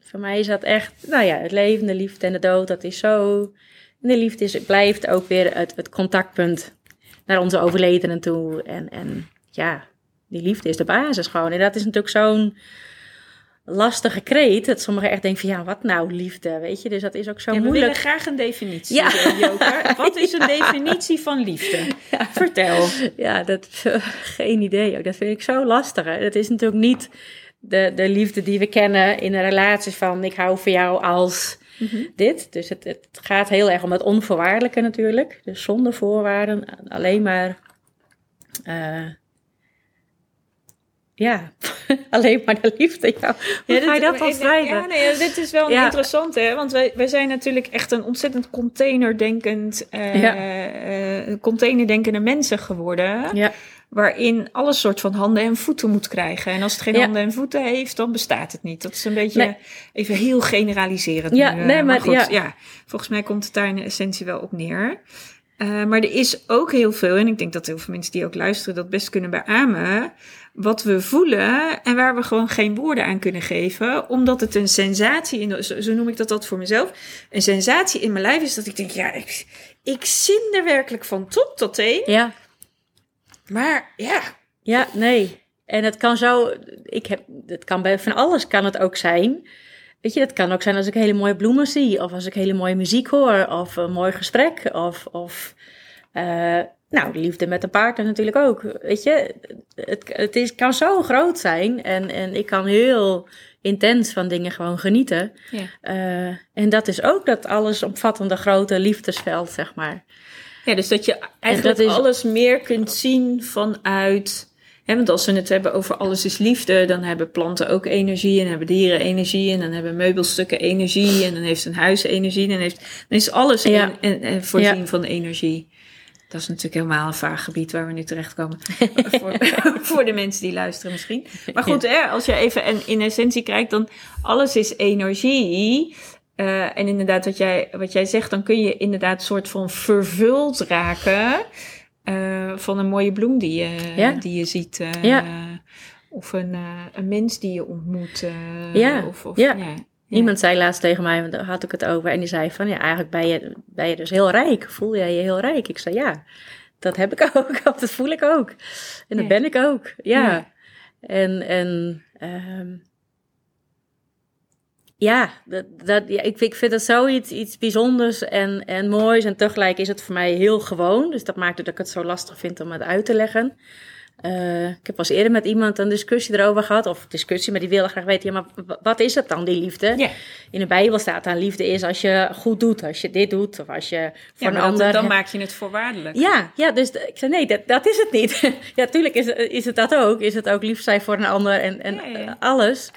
voor mij is dat echt, nou ja, het leven, de liefde en de dood, dat is zo. En de liefde is, blijft ook weer het, het contactpunt naar onze overledenen toe. En, en ja, die liefde is de basis gewoon. En dat is natuurlijk zo'n lastige kreet, dat sommigen echt denken van ja, wat nou liefde, weet je. Dus dat is ook zo Ja, we moeilijk. willen graag een definitie, Ja. eh, Joker. Wat is een definitie van liefde? Vertel. Ja, dat, geen idee. ook. Dat vind ik zo lastig. Hè. Dat is natuurlijk niet de, de liefde die we kennen in een relatie van ik hou van jou als dit. Dus het, het gaat heel erg om het onvoorwaardelijke natuurlijk. Dus zonder voorwaarden, alleen maar... eh, ja, alleen maar de liefde. Ja, hoe ga je dat dan schrijven? Ja, nee, dit is wel Ja. interessant, hè? Want wij, wij zijn natuurlijk echt een ontzettend containerdenkend, eh Ja. eh, containerdenkende mensen geworden. Ja, Waarin alles soort van handen en voeten moet krijgen. En als het geen Ja. handen en voeten heeft, dan bestaat het niet. Dat is een beetje Nee. even heel generaliserend. Ja, nu, eh, nee, maar goed, ja. volgens mij komt het daar in de essentie wel op neer. Maar er is ook heel veel, en ik denk dat heel veel mensen die ook luisteren dat best kunnen beamen, wat we voelen en waar we gewoon geen woorden aan kunnen geven, omdat het een sensatie, in, zo, zo noem ik dat altijd voor mezelf, een sensatie in mijn lijf is dat ik denk, ja, ik, ik zin er werkelijk van top tot teen, ja, maar ja, Ja, nee. En het kan zo, ik heb, het kan bij van alles kan het ook zijn. Weet je, dat kan ook zijn als ik hele mooie bloemen zie, of als ik hele mooie muziek hoor, of een mooi gesprek, of, of eh, nou, liefde met een partner natuurlijk ook. Weet je, het, het is, kan zo groot zijn en, en ik kan heel intens van dingen gewoon genieten. Ja. Eh, en dat is ook dat allesomvattende grote liefdesveld, zeg maar. Ja, dus dat je eigenlijk dat is- alles meer kunt zien vanuit. Hè, want als we het hebben over alles is liefde, dan hebben planten ook energie en hebben dieren energie en dan hebben meubelstukken energie en dan heeft een huis energie. Dan, heeft, dan is alles Ja. en, en, en voorzien Ja. van energie. Dat is natuurlijk helemaal een vaag gebied waar we nu terechtkomen. voor, voor de mensen die luisteren misschien. Maar goed, hè, als je even en in essentie kijkt, dan alles is energie. Eh, en inderdaad, wat jij, wat jij zegt, dan kun je inderdaad soort van vervuld raken eh, van een mooie bloem die je, Ja. die je ziet. eh, Ja. Of een, een mens die je ontmoet. Ja. Of, of, Ja. Iemand zei laatst tegen mij, want daar had ik het over, en die zei van, ja, eigenlijk ben je, ben je dus heel rijk. Voel jij je heel rijk? Ik zei, ja, dat heb ik ook, dat voel ik ook. En dat ben ik ook, ja. Ja. En, en ehm, ja, dat, dat, ja ik, ik vind het zoiets iets bijzonders en, en moois. En tegelijk is het voor mij heel gewoon. Dus dat maakt dat ik het zo lastig vind om het uit te leggen. Eh, ik heb pas eerder met iemand een discussie erover gehad. Of discussie, maar die wilde graag weten, ja, maar wat is het dan, die liefde? In de Bijbel staat dan liefde is als je goed doet, als je dit doet, of als je voor Ja, een dat- ander... dan maak je het voorwaardelijk. Ja, ja, dus ik zei nee, dat, dat is het niet. ja, tuurlijk is, is het dat ook. Is het ook lief zijn voor een ander en, en Ja, ja, ja. alles.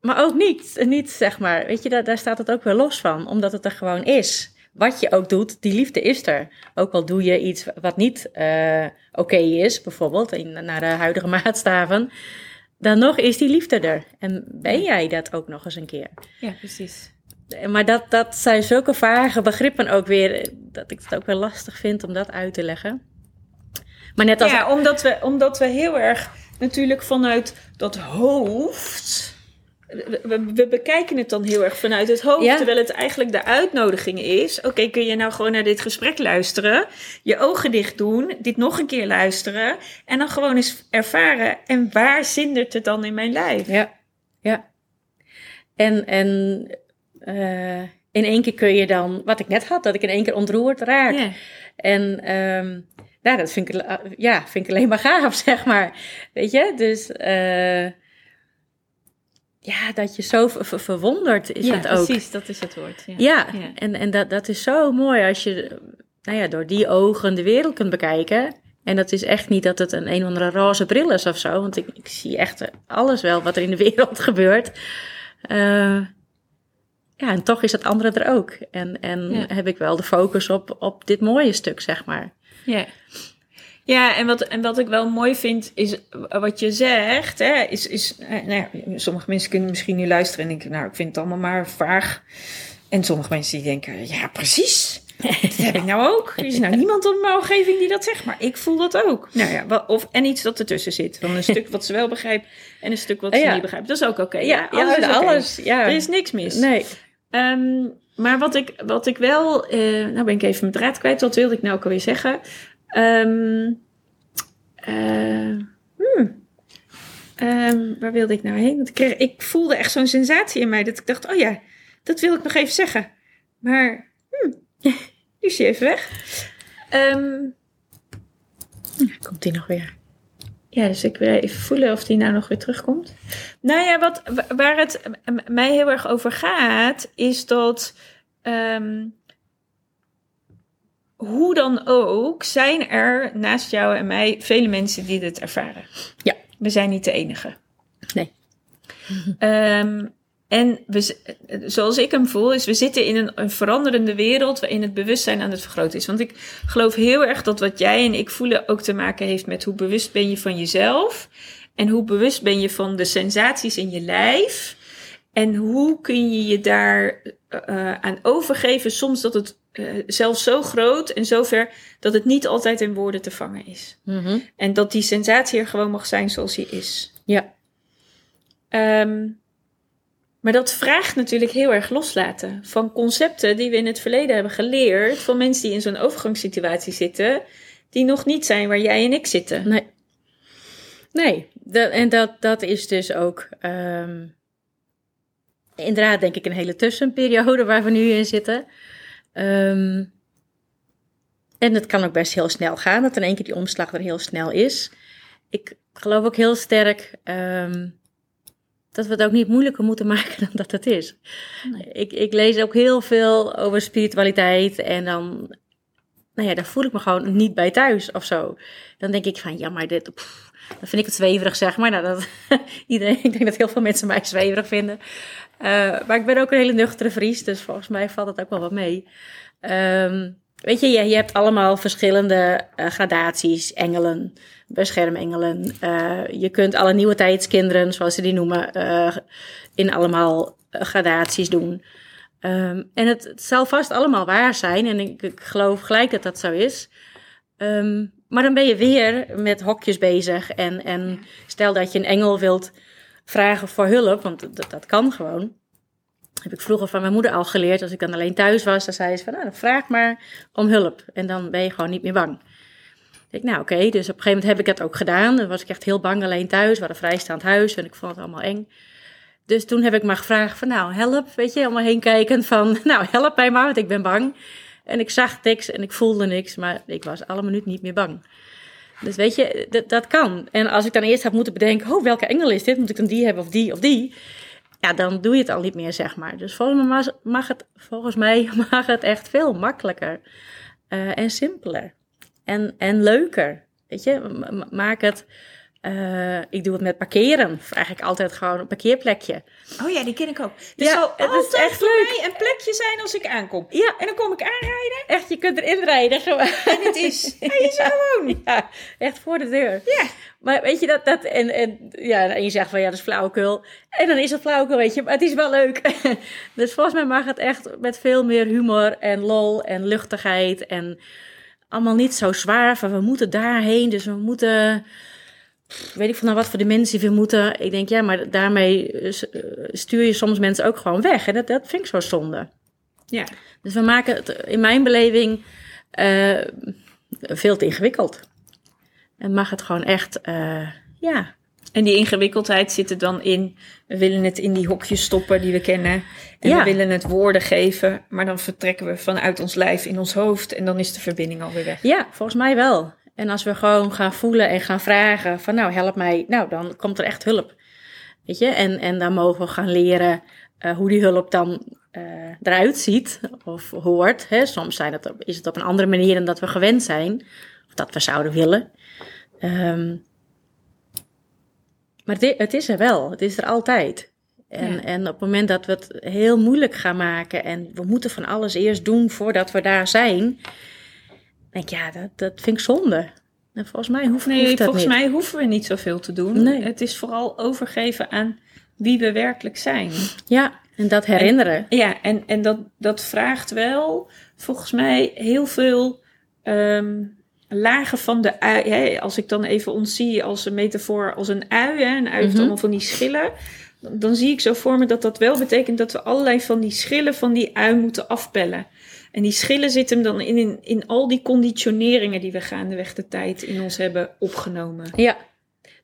Maar ook niet, niet, zeg maar. Weet je, daar, daar staat het ook weer los van, omdat het er gewoon is. Wat je ook doet, die liefde is er. Ook al doe je iets wat niet eh, oké is, bijvoorbeeld, in, naar de huidige maatstaven, dan nog is die liefde er. En ben jij dat ook nog eens een keer. Ja, precies. Maar dat, dat zijn zulke vage begrippen ook weer, dat ik het ook wel lastig vind om dat uit te leggen. Maar net als... Ja, omdat we, omdat we heel erg natuurlijk vanuit dat hoofd we, we, bekijken het dan heel erg vanuit het hoofd, terwijl het eigenlijk de uitnodiging is. Oké, kun je nou gewoon naar dit gesprek luisteren, je ogen dicht doen, dit nog een keer luisteren en dan gewoon eens ervaren. En waar zindert het dan in mijn lijf? Ja, ja. En, en uh, in één keer kun je dan, wat ik net had, dat ik in één keer ontroerd raak. Yeah. En um, nou, dat vind ik, ja, vind ik alleen maar gaaf, zeg maar. Weet je, dus... Uh, ja, dat je zo ver verwonderd is het ook. precies, dat is het woord. Ja, ja, en, en dat, dat is zo mooi als je nou ja, door die ogen de wereld kunt bekijken. En dat is echt niet dat het een een of andere roze bril is of zo. Want ik, ik zie echt alles wel wat er in de wereld gebeurt. Uh, ja, en toch is het andere er ook. En, en heb ik wel de focus op, op dit mooie stuk, zeg maar. Ja. Ja, en wat, en wat ik wel mooi vind, is wat je zegt, hè, is, is eh, nou ja, sommige mensen kunnen misschien nu luisteren en denken, nou, ik vind het allemaal maar vaag. En sommige mensen die denken, ja, precies. Dat heb ik nou ook. Er is nou niemand in mijn omgeving die dat zegt, maar ik voel dat ook. Nou ja, of, en iets dat ertussen zit. Van een stuk wat ze wel begrijpt en een stuk wat ze niet begrijpt. Dat is ook oké. Ja, alles, ja, alles ja. Er is niks mis. Nee. Um, maar wat ik, wat ik wel, uh, nou ben ik even mijn draad kwijt. Wat wilde ik nou ook alweer zeggen? Um, uh, hmm. um, waar wilde ik nou heen? Ik, voelde echt zo'n sensatie in mij dat ik dacht: oh ja, dat wil ik nog even zeggen. Maar hmm, nu is hij even weg. Um, Komt hij nog weer? Ja, dus ik wil even voelen of die nou nog weer terugkomt. Nou ja, wat, waar het mij heel erg over gaat, is dat hoe dan ook, zijn er naast jou en mij vele mensen die dit ervaren. Ja. We zijn niet de enige. Nee. Um, en we, zoals ik hem voel, is we zitten in een, een, veranderende wereld waarin het bewustzijn aan het vergroten is. Want ik geloof heel erg dat wat jij en ik voelen ook te maken heeft met hoe bewust ben je van jezelf. En hoe bewust ben je van de sensaties in je lijf. En hoe kun je je daar uh, aan overgeven, soms dat het uh, zelfs zo groot en zo ver dat het niet altijd in woorden te vangen is. Mm -hmm. En dat die sensatie er gewoon mag zijn zoals die is. Ja. Um, maar dat vraagt natuurlijk heel erg loslaten van concepten die we in het verleden hebben geleerd van mensen die in zo'n overgangssituatie zitten, die nog niet zijn waar jij en ik zitten. Nee. Nee, dat, en dat, dat is dus ook um, inderdaad denk ik een hele tussenperiode waar we nu in zitten. Um, en het kan ook best heel snel gaan, dat in één keer die omslag er heel snel is. Ik geloof ook heel sterk um, dat we het ook niet moeilijker moeten maken dan dat het is. Nee. Ik, ik lees ook heel veel over spiritualiteit en dan, nou ja, daar voel ik me gewoon niet bij thuis of zo. Dan denk ik van, ja, maar dit, pff, dan vind ik het zweverig, zeg maar. Nou, dat, iedereen, ik denk dat heel veel mensen mij zweverig vinden. Uh, maar ik ben ook een hele nuchtere Fries, dus volgens mij valt het ook wel wat mee. Um, weet je, je, je, hebt allemaal verschillende uh, gradaties, engelen beschermengelen. Uh, je kunt alle nieuwe tijdskinderen, zoals ze die noemen, in allemaal gradaties doen. Um, en het, het, zal vast allemaal waar zijn. En ik, ik geloof gelijk dat dat zo is. Um, maar dan ben je weer met hokjes bezig. En, en stel dat je een engel wilt vragen voor hulp, want dat, dat kan gewoon. Heb ik vroeger van mijn moeder al geleerd. Als ik dan alleen thuis was, dan zei ze van, nou, vraag maar om hulp. En dan ben je gewoon niet meer bang. Ik, nou oké, okay. dus op een gegeven moment heb ik dat ook gedaan. Dan was ik echt heel bang alleen thuis. We hadden een vrijstaand huis en ik vond het allemaal eng. Dus toen heb ik maar gevraagd van nou help, weet je, allemaal heen kijken van nou help mij maar, want ik ben bang. En ik zag niks en ik voelde niks, maar ik was alle minuut niet meer bang. Dus weet je, dat, dat kan. En als ik dan eerst had moeten bedenken, oh welke engel is dit? Moet ik dan die hebben of die of die? Ja, dan doe je het al niet meer, zeg maar. Dus volgens mij mag het, volgens mij mag het echt veel makkelijker uh, en simpeler en, en leuker. Weet je, maak het. Uh, ik doe het met parkeren. Vraag ik altijd gewoon een parkeerplekje. Oh ja, die ken ik ook. Het ja, zal is echt leuk. een plekje zijn als ik aankom. Ja. En dan kom ik aanrijden. Echt, je kunt erin rijden. Gewoon. En het is, hij is er gewoon. Ja, echt voor de deur. Ja. Maar weet je dat, dat en, en, ja, en je zegt van ja, dat is flauwekul. En dan is het flauwekul, weet je, maar het is wel leuk. dus volgens mij mag het echt met veel meer humor en lol en luchtigheid en allemaal niet zo zwaar van we moeten daarheen, dus we moeten weet ik van nou wat voor dimensie we moeten. Ik denk, ja, maar daarmee eh, stuur je soms mensen ook gewoon weg. En dat, dat vind ik zo zonde. Ja. Dus we maken het in mijn beleving uh, veel te ingewikkeld. En mag het gewoon echt, uh, ja. En die ingewikkeldheid zit er dan in, we willen het in die hokjes stoppen die we kennen. En Ja. we willen het woorden geven, maar dan vertrekken we vanuit ons lijf in ons hoofd en dan is de verbinding alweer weg. Ja, volgens mij wel. En als we gewoon gaan voelen en gaan vragen van nou help mij, nou dan komt er echt hulp. Weet je, en, en dan mogen we gaan leren uh, hoe die hulp dan uh, eruit ziet of hoort. Hè. Soms zijn het, is het op een andere manier dan dat we gewend zijn, of dat we zouden willen. Um, maar het, het, is er wel, het is er altijd. En, ja. en op het moment dat we het heel moeilijk gaan maken en we moeten van alles eerst doen voordat we daar zijn, denk ik, ja, dat, dat vind ik zonde. En volgens mij hoeft, nee, volgens niet. mij hoeven we niet zoveel te doen. Nee. Het is vooral overgeven aan wie we werkelijk zijn. Ja, en dat herinneren. En, ja, en, en dat, dat vraagt wel volgens mij heel veel um, lagen van de ui. Hè? Als ik dan even ontzie als een metafoor als een ui. Hè? Een ui heeft Mhm. allemaal van die schillen. Dan, dan zie ik zo voor me dat dat wel betekent dat we allerlei van die schillen van die ui moeten afpellen. En die schillen zitten dan in, in, in al die conditioneringen die we gaandeweg de tijd in ons hebben opgenomen. Ja,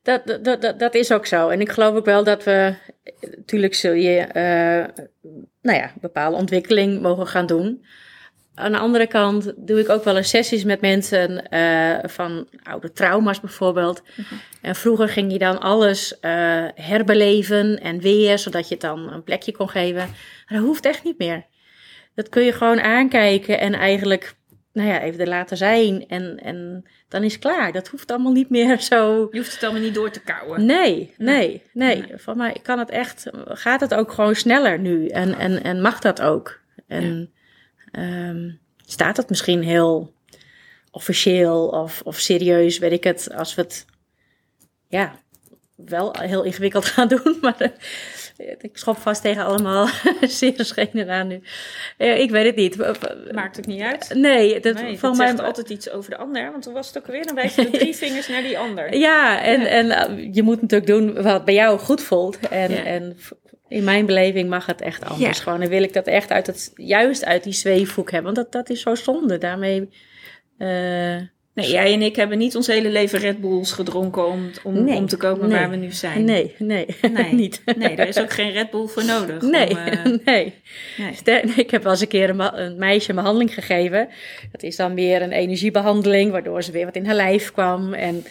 dat, dat, dat, dat is ook zo. En ik geloof ook wel dat we, natuurlijk zul je, uh, nou ja, bepaalde ontwikkeling mogen gaan doen. Aan de andere kant doe ik ook wel eens sessies met mensen uh, van oude trauma's bijvoorbeeld. Mhm. En vroeger ging je dan alles uh, herbeleven en weer, zodat je het dan een plekje kon geven. Maar dat hoeft echt niet meer. Dat kun je gewoon aankijken en eigenlijk, nou ja, even er laten zijn. En, en dan is het klaar. Dat hoeft allemaal niet meer zo. Je hoeft het allemaal niet door te kouwen. Nee, nee, nee. nee. Van mij kan het echt, gaat het ook gewoon sneller nu. En, en, en mag dat ook. En ja. um, staat het misschien heel officieel of, of serieus, weet ik het, als we het, ja, wel heel ingewikkeld gaan doen. Maar ik schop vast tegen allemaal zeer schenen aan nu. Ik weet het niet. Maakt het niet uit? Nee, dat, nee, van het mij zegt altijd iets over de ander. Want toen was het ook weer, dan wijs je de drie vingers naar die ander. Ja, en, ja. en uh, je moet natuurlijk doen wat bij jou goed voelt. En, ja. en in mijn beleving mag het echt anders. Ja. Gewoon, en wil ik dat echt uit het, juist uit die zweefhoek hebben. Want dat, dat is zo zonde. Daarmee... Uh, Nee, jij en ik hebben niet ons hele leven Red Bulls gedronken om, om, nee, om te komen nee, waar we nu zijn. Nee, nee, nee. niet. Nee, daar is ook geen Red Bull voor nodig. Nee, om, uh... nee. nee. Ik heb wel eens een keer een, een, meisje een behandeling gegeven. Dat is dan meer een energiebehandeling, waardoor ze weer wat in haar lijf kwam. En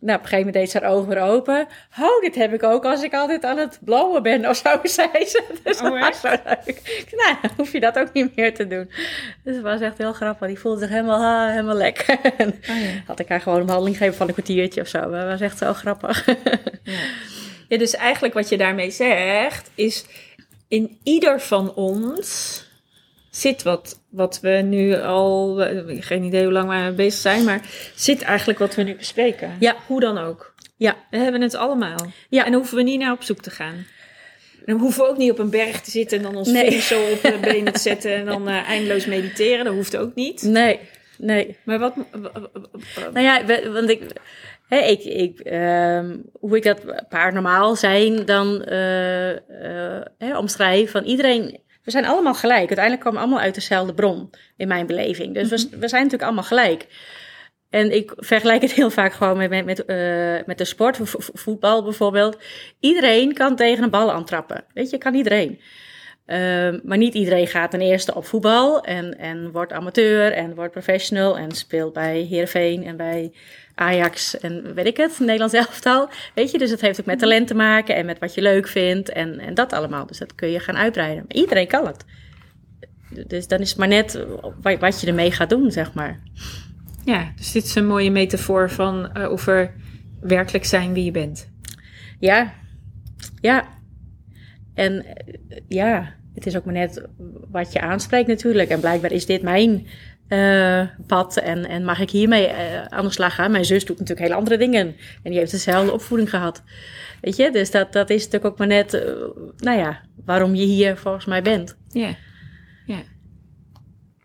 nou, op een gegeven moment deed ze haar ogen weer open. Oh, dit heb ik ook als ik altijd aan het blowen ben of zo, zei ze. Dus oh, was zo leuk. Nou, dan hoef je dat ook niet meer te doen. Dus het was echt heel grappig. Die voelde zich helemaal, ah, helemaal lekker. Oh, ja. Had ik haar gewoon een behandeling gegeven van een kwartiertje of zo. Maar dat was echt zo grappig. Ja. ja, dus eigenlijk wat je daarmee zegt is... in ieder van ons zit wat, wat we nu al, geen idee hoe lang we bezig zijn, maar zit eigenlijk wat we nu bespreken. Ja. Hoe dan ook. Ja. We hebben het allemaal. Ja. En dan hoeven we niet naar op zoek te gaan. En dan hoeven we ook niet op een berg te zitten en dan ons nee. zo op de benen te zetten en dan uh, eindeloos mediteren. Dat hoeft ook niet. Nee, nee. Maar wat... Nou ja, want ik... Hè, ik, ik, um, hoe ik dat paranormaal zijn dan uh, hè, omschrijf. Van iedereen we zijn allemaal gelijk. Uiteindelijk komen we allemaal uit dezelfde bron, in mijn beleving. Dus we, we zijn natuurlijk allemaal gelijk. En ik vergelijk het heel vaak gewoon met, met, met, uh, met de sport, voetbal bijvoorbeeld. Iedereen kan tegen een bal aantrappen. Weet je, kan iedereen. Uh, maar niet iedereen gaat ten eerste op voetbal en, en wordt amateur en wordt professional en speelt bij Heerenveen en bij Ajax en weet ik het, Nederlands elftal. Weet je, dus het heeft ook met talent te maken en met wat je leuk vindt en, en dat allemaal. Dus dat kun je gaan uitbreiden. Maar iedereen kan het. Dus dan is het maar net wat je ermee gaat doen, zeg maar. Ja, dus dit is een mooie metafoor van uh, over werkelijk zijn wie je bent. Ja, ja. En uh, ja, het is ook maar net wat je aanspreekt natuurlijk. En blijkbaar is dit mijn uh, pad en, en mag ik hiermee uh, aan de slag gaan. Mijn zus doet natuurlijk hele andere dingen en die heeft dezelfde opvoeding gehad. Weet je, dus dat, dat is natuurlijk ook maar net, uh, nou ja, waarom je hier volgens mij bent. Ja, ja.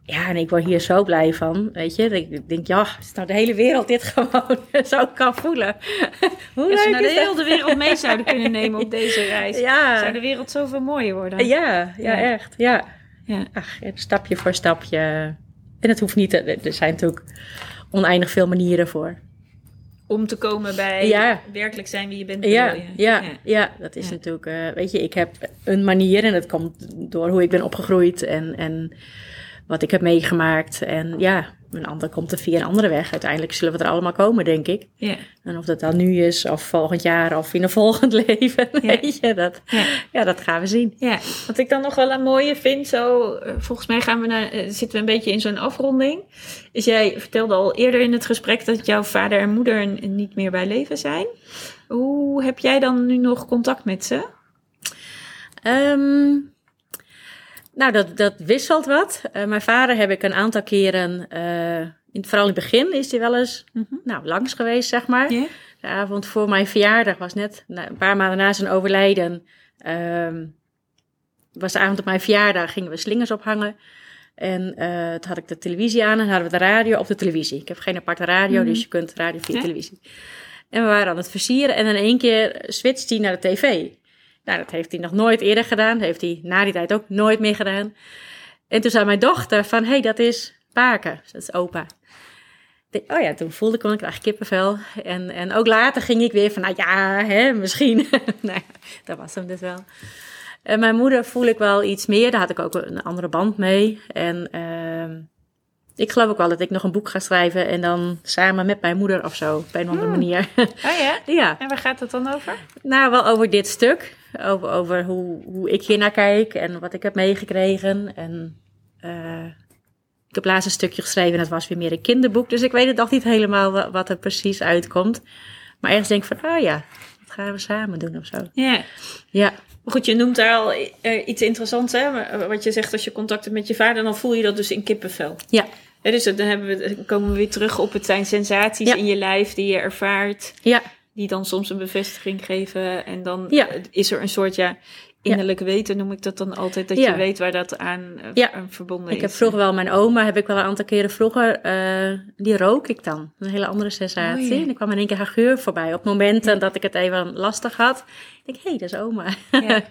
Ja, en ik word hier zo blij van, weet je. Ik denk, ja, is nou de hele wereld dit gewoon zo kan voelen. Hoe Als we nou de hele wereld mee zouden kunnen nemen op deze reis, ja. zou de wereld zoveel mooier worden. Ja, ja, echt. Ja. ja. Ach, stapje voor stapje. En het hoeft niet, er zijn natuurlijk oneindig veel manieren voor. Om te komen bij ja. werkelijk zijn wie je bent. Ja, je. Ja, ja, ja. dat is natuurlijk, uh, weet je, ik heb een manier en dat komt door hoe ik ben opgegroeid en, en wat ik heb meegemaakt. En ja, een ander komt er via een andere weg. Uiteindelijk zullen we er allemaal komen, denk ik. Ja. En of dat dan nu is, of volgend jaar, of in een volgend leven, ja. weet je, dat, ja. ja. dat gaan we zien. Ja, wat ik dan nog wel een mooie vind, zo, eh, volgens mij gaan we naar, eh, zitten we een beetje in zo'n afronding. Is jij vertelde al eerder in het gesprek dat jouw vader en moeder niet meer bij leven zijn. Hoe heb jij dan nu nog contact met ze? Um, nou, dat, dat wisselt wat. Uh, mijn vader heb ik een aantal keren, uh, in, vooral in het begin is hij wel eens mm -hmm. nou, langs geweest, zeg maar. Yeah. De avond voor mijn verjaardag was net nou, een paar maanden na zijn overlijden. Uh, was de avond op mijn verjaardag, gingen we slingers ophangen. En uh, toen had ik de televisie aan en hadden we de radio op de televisie. Ik heb geen aparte radio, mm -hmm. dus je kunt radio via televisie. En we waren aan het versieren en in één keer switcht hij naar de tv. Nou, dat heeft hij nog nooit eerder gedaan. Dat heeft hij na die tijd ook nooit meer gedaan. En toen zei mijn dochter van, hé, hey, dat is Paken. Dat is opa. Oh ja, toen voelde ik hem, ik kippenvel. En, en ook later ging ik weer van, nou ja, hè, misschien. nou, dat was hem dus wel. En mijn moeder voel ik wel iets meer. Daar had ik ook een andere band mee. En uh, ik geloof ook wel dat ik nog een boek ga schrijven. En dan samen met mijn moeder of zo, op een andere Hmm. manier. Oh ja? ja. En waar gaat het dan over? Nou, wel over dit stuk. Over, over hoe, hoe ik hier naar kijk en wat ik heb meegekregen. En uh, ik heb laatst een stukje geschreven en het was weer meer een kinderboek. Dus ik weet het nog niet helemaal wat, er precies uitkomt. Maar ergens denk ik van, oh ja, dat gaan we samen doen of zo. Ja. Ja. Goed, je noemt daar al uh, iets interessants, hè? Wat je zegt als je contact hebt met je vader, dan voel je dat dus in kippenvel. Ja. Ja, dus dan, hebben we, komen we weer terug op het zijn sensaties Ja. in je lijf die je ervaart. Ja. Die dan soms een bevestiging geven. En dan Ja. is er een soort ja, innerlijk weten, noem ik dat dan altijd. Dat je weet waar dat aan, Ja. aan verbonden Ik is. heb vroeger wel mijn oma, heb ik wel een aantal keren vroeger, uh, die rook ik dan. Een hele andere sensatie. Oh. En er kwam in één keer haar geur voorbij. Op momenten dat ik het even lastig had. Ik denk, hé, hey, dat is oma.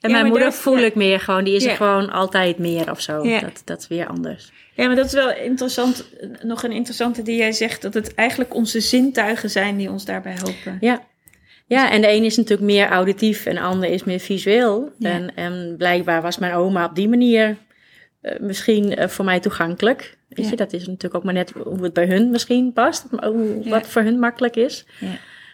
En Ja, mijn moeder dat- voel ja. ik meer gewoon. Die is Ja. er gewoon altijd meer of zo. Dat, dat is weer anders. Ja, maar dat is wel interessant. Nog een interessante die jij zegt. Dat het eigenlijk onze zintuigen zijn die ons daarbij helpen. Ja. Ja, en de een is natuurlijk meer auditief en de ander is meer visueel. En, en blijkbaar was mijn oma op die manier uh, misschien uh, voor mij toegankelijk. Weet je, dat is natuurlijk ook maar net hoe het bij hun misschien past. Hoe. Wat voor hun makkelijk is. Ja.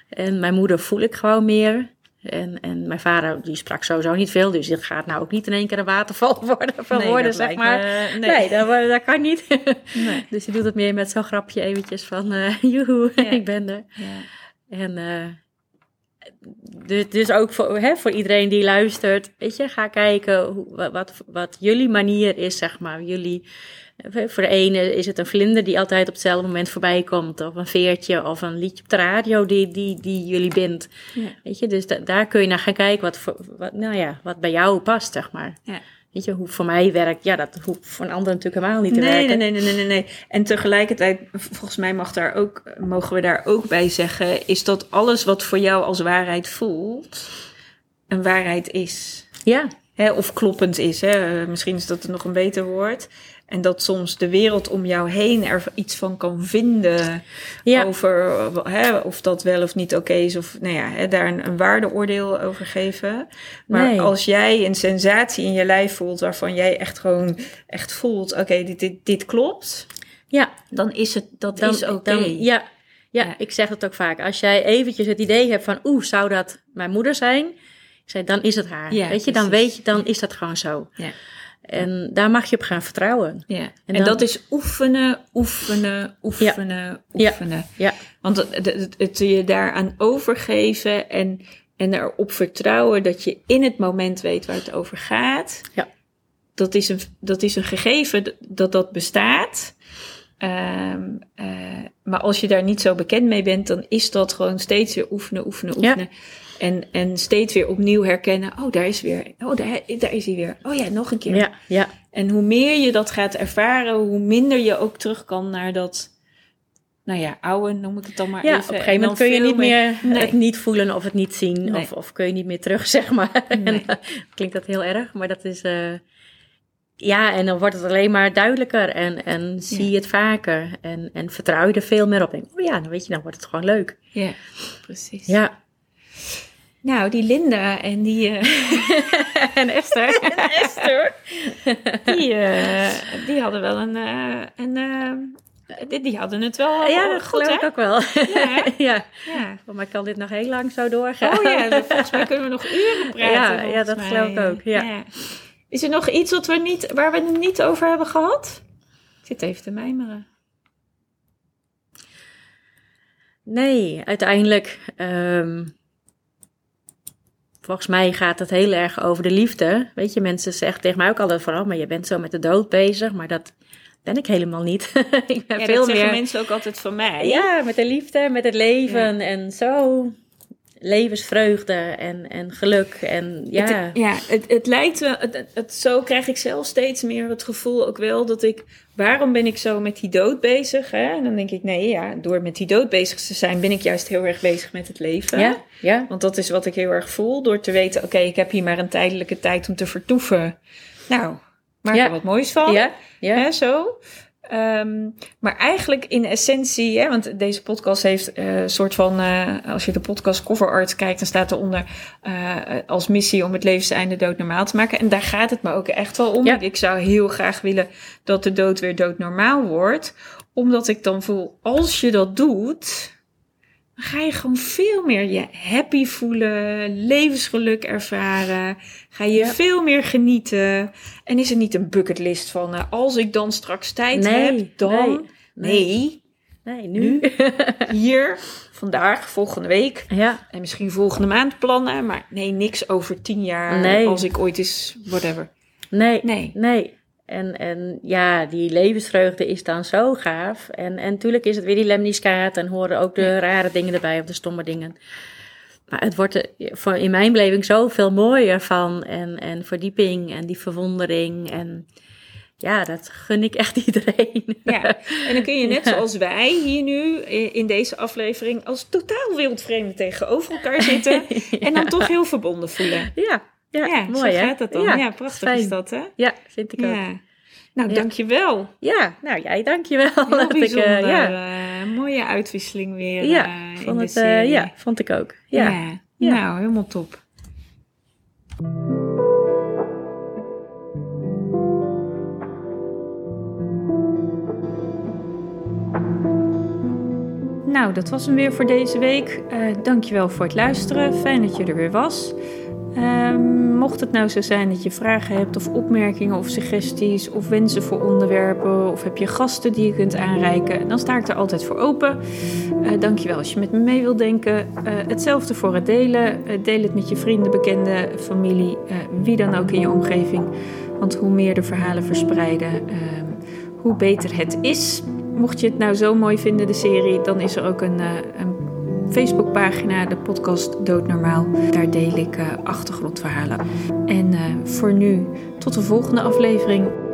En mijn moeder voel ik gewoon meer. En, en mijn vader, die sprak sowieso niet veel. Dus dit gaat nou ook niet in één keer een waterval worden van Nee, woorden, dat zeg maar. me- nee, nee. dat, dat kan niet. Nee. dus die doet het meer met zo'n grapje eventjes van... Uh, joehoe, Ja. ik ben er. Ja. En uh, dus, dus ook voor, hè, voor iedereen die luistert, weet je, ga kijken hoe, wat, wat jullie manier is, zeg maar. Jullie, voor de ene is het een vlinder die altijd op hetzelfde moment voorbij komt, of een veertje, of een liedje op de radio die, die, die jullie bindt. Ja. Weet je, dus da, daar kun je naar gaan kijken wat, voor, wat, nou ja, wat bij jou past, zeg maar. Ja. Weet je, hoe voor mij werkt, ja, dat hoeft voor een ander natuurlijk helemaal niet te Nee, werken. nee, nee, nee, nee, nee. En tegelijkertijd, volgens mij mag daar ook, mogen we daar ook bij zeggen, is dat alles wat voor jou als waarheid voelt, een waarheid is. Ja, Hè, of kloppend is. Hè? Misschien is dat nog een beter woord. En dat soms de wereld om jou heen er iets van kan vinden ja. over hè, of dat wel of niet oké is. Of nou ja, hè, daar een, een waardeoordeel over geven. Maar Nee. als jij een sensatie in je lijf voelt waarvan jij echt gewoon echt voelt, oké, dit, dit, dit klopt. ja. Dan is het, dat dan, is oké. ja, ja, Ja. ik zeg het ook vaak. Als jij eventjes het idee hebt van, oeh, zou dat mijn moeder zijn? Ik zei, dan is het haar. Ja, weet je, dan weet je, dan is dat gewoon zo. Ja. En daar mag je op gaan vertrouwen. Ja. En, En dan- dat is oefenen, oefenen, oefenen, Ja. oefenen. Ja, Want het, het, het je daaraan overgeven en, en erop vertrouwen dat je in het moment weet waar het over gaat. Ja. Dat is een, dat is een gegeven dat dat bestaat. Ehm, eh, maar als je daar niet zo bekend mee bent, dan is dat gewoon steeds weer oefenen, oefenen, oefenen. En, en steeds weer opnieuw herkennen. Oh, daar is weer. Oh, daar, daar is hij weer. Oh ja, nog een keer. Ja, ja. En hoe meer je dat gaat ervaren, hoe minder je ook terug kan naar dat. Nou ja, oude noem ik het dan maar ja, even. op een gegeven moment kun je niet meer Nee. het niet voelen of het niet zien. Nee. Of, of kun je niet meer terug, zeg maar. Nee. En, eh, klinkt dat heel erg, maar dat is... eh, ja, en dan wordt het alleen maar duidelijker en, en zie Ja. je het vaker. En, en vertrouw je er veel meer op. Denk, oh ja, dan weet je, dan wordt het gewoon leuk. Ja, precies. Ja. Nou, die Linda en die. eh, En Esther. en Esther. Die, eh, die hadden wel een. eh, een die, die hadden het wel. ja, dat goed, geloof hè? ik ook wel. hè? ja. Ja. Voor mij kan dit nog heel lang zo doorgaan. Oh ja, volgens mij kunnen we nog uren praten. Ja, ja, dat mij. geloof ik ook, ja. Is er nog iets wat we niet, waar we het niet over hebben gehad? Ik zit even te mijmeren. Nee, uiteindelijk. ehm, volgens mij gaat het heel erg over de liefde. Weet je, mensen zeggen tegen mij ook altijd vooral, maar je bent zo met de dood bezig. Maar dat ben ik helemaal niet. ik ben Ja, veel dat zeggen meer. mensen ook altijd van mij. Ja, met de liefde, met het leven en zo. Levensvreugde en, en geluk. En ja. Het, ja, het, het lijkt wel, het, het- zo krijg ik zelf steeds meer het gevoel ook wel dat ik, waarom ben ik zo met die dood bezig? Hè? En dan denk ik, nee, ja, door met die dood bezig te zijn, ben ik juist heel erg bezig met het leven. ja, ja. Want dat is wat ik heel erg voel, door te weten, oké, ik heb hier maar een tijdelijke tijd om te vertoeven. Nou, maak Ja. er wat moois van. Ja, ja. Hè, zo. Ehm, maar eigenlijk in essentie, hè, want deze podcast heeft eh, een soort van, eh, als je de podcast cover art kijkt, dan staat eronder eh als missie om het levenseinde doodnormaal te maken. En daar gaat het me ook echt wel om. Ja. Ik zou heel graag willen dat de dood weer doodnormaal wordt, omdat ik dan voel, als je dat doet, dan ga je gewoon veel meer je happy voelen, levensgeluk ervaren. Ga je Ja. veel meer genieten. En is er niet een bucketlist van eh, als ik dan straks tijd Nee, heb, dan. nee, Nee, Nee, nu. hier, vandaag, volgende week. ja, En misschien volgende maand plannen. Maar nee, niks over tien jaar. Nee. Als ik ooit eens, whatever. nee, Nee. nee. En, en ja, die levensvreugde is dan zo gaaf. En, en natuurlijk is het weer die lemniskaat en horen ook de rare dingen erbij of de stomme dingen. Maar het wordt er voor- in mijn beleving zoveel mooier van. En, en verdieping en die verwondering. En ja, dat gun ik echt iedereen. Ja, en dan kun je net Ja. zoals wij hier nu in deze aflevering als totaal wildvreemden tegenover elkaar zitten. En dan toch heel verbonden voelen. Ja, ja, Ja, mooi zo hè? gaat dat dan. Ja, prachtig fijn. is dat hè? Ja, vind ik ook. Ja. Nou, Ja. dankjewel. Ja, nou jij dankjewel. Heel Dat ik, bijzonder. ja, eh, mooie uitwisseling weer ja, eh, vond het, ja, vond ik ook. Ja. Ja. Ja. Nou, helemaal top. Nou, dat was hem weer voor deze week. Eh dankjewel voor het luisteren. Fijn dat je er weer was. Ehm, mocht het nou zo zijn dat je vragen hebt of opmerkingen of suggesties of wensen voor onderwerpen of heb je gasten die je kunt aanreiken, dan sta ik er altijd voor open. Eh dankjewel als je met me mee wilt denken. Eh, hetzelfde voor het delen. Eh, deel het met je vrienden, bekenden, familie, wie dan ook in je omgeving. Want hoe meer de verhalen verspreiden, ehm, hoe beter het is. Mocht je het nou zo mooi vinden, de serie, dan is er ook een, een Facebookpagina, de podcast Doodnormaal. Daar deel ik eh, achtergrondverhalen. En eh, voor nu, tot de volgende aflevering.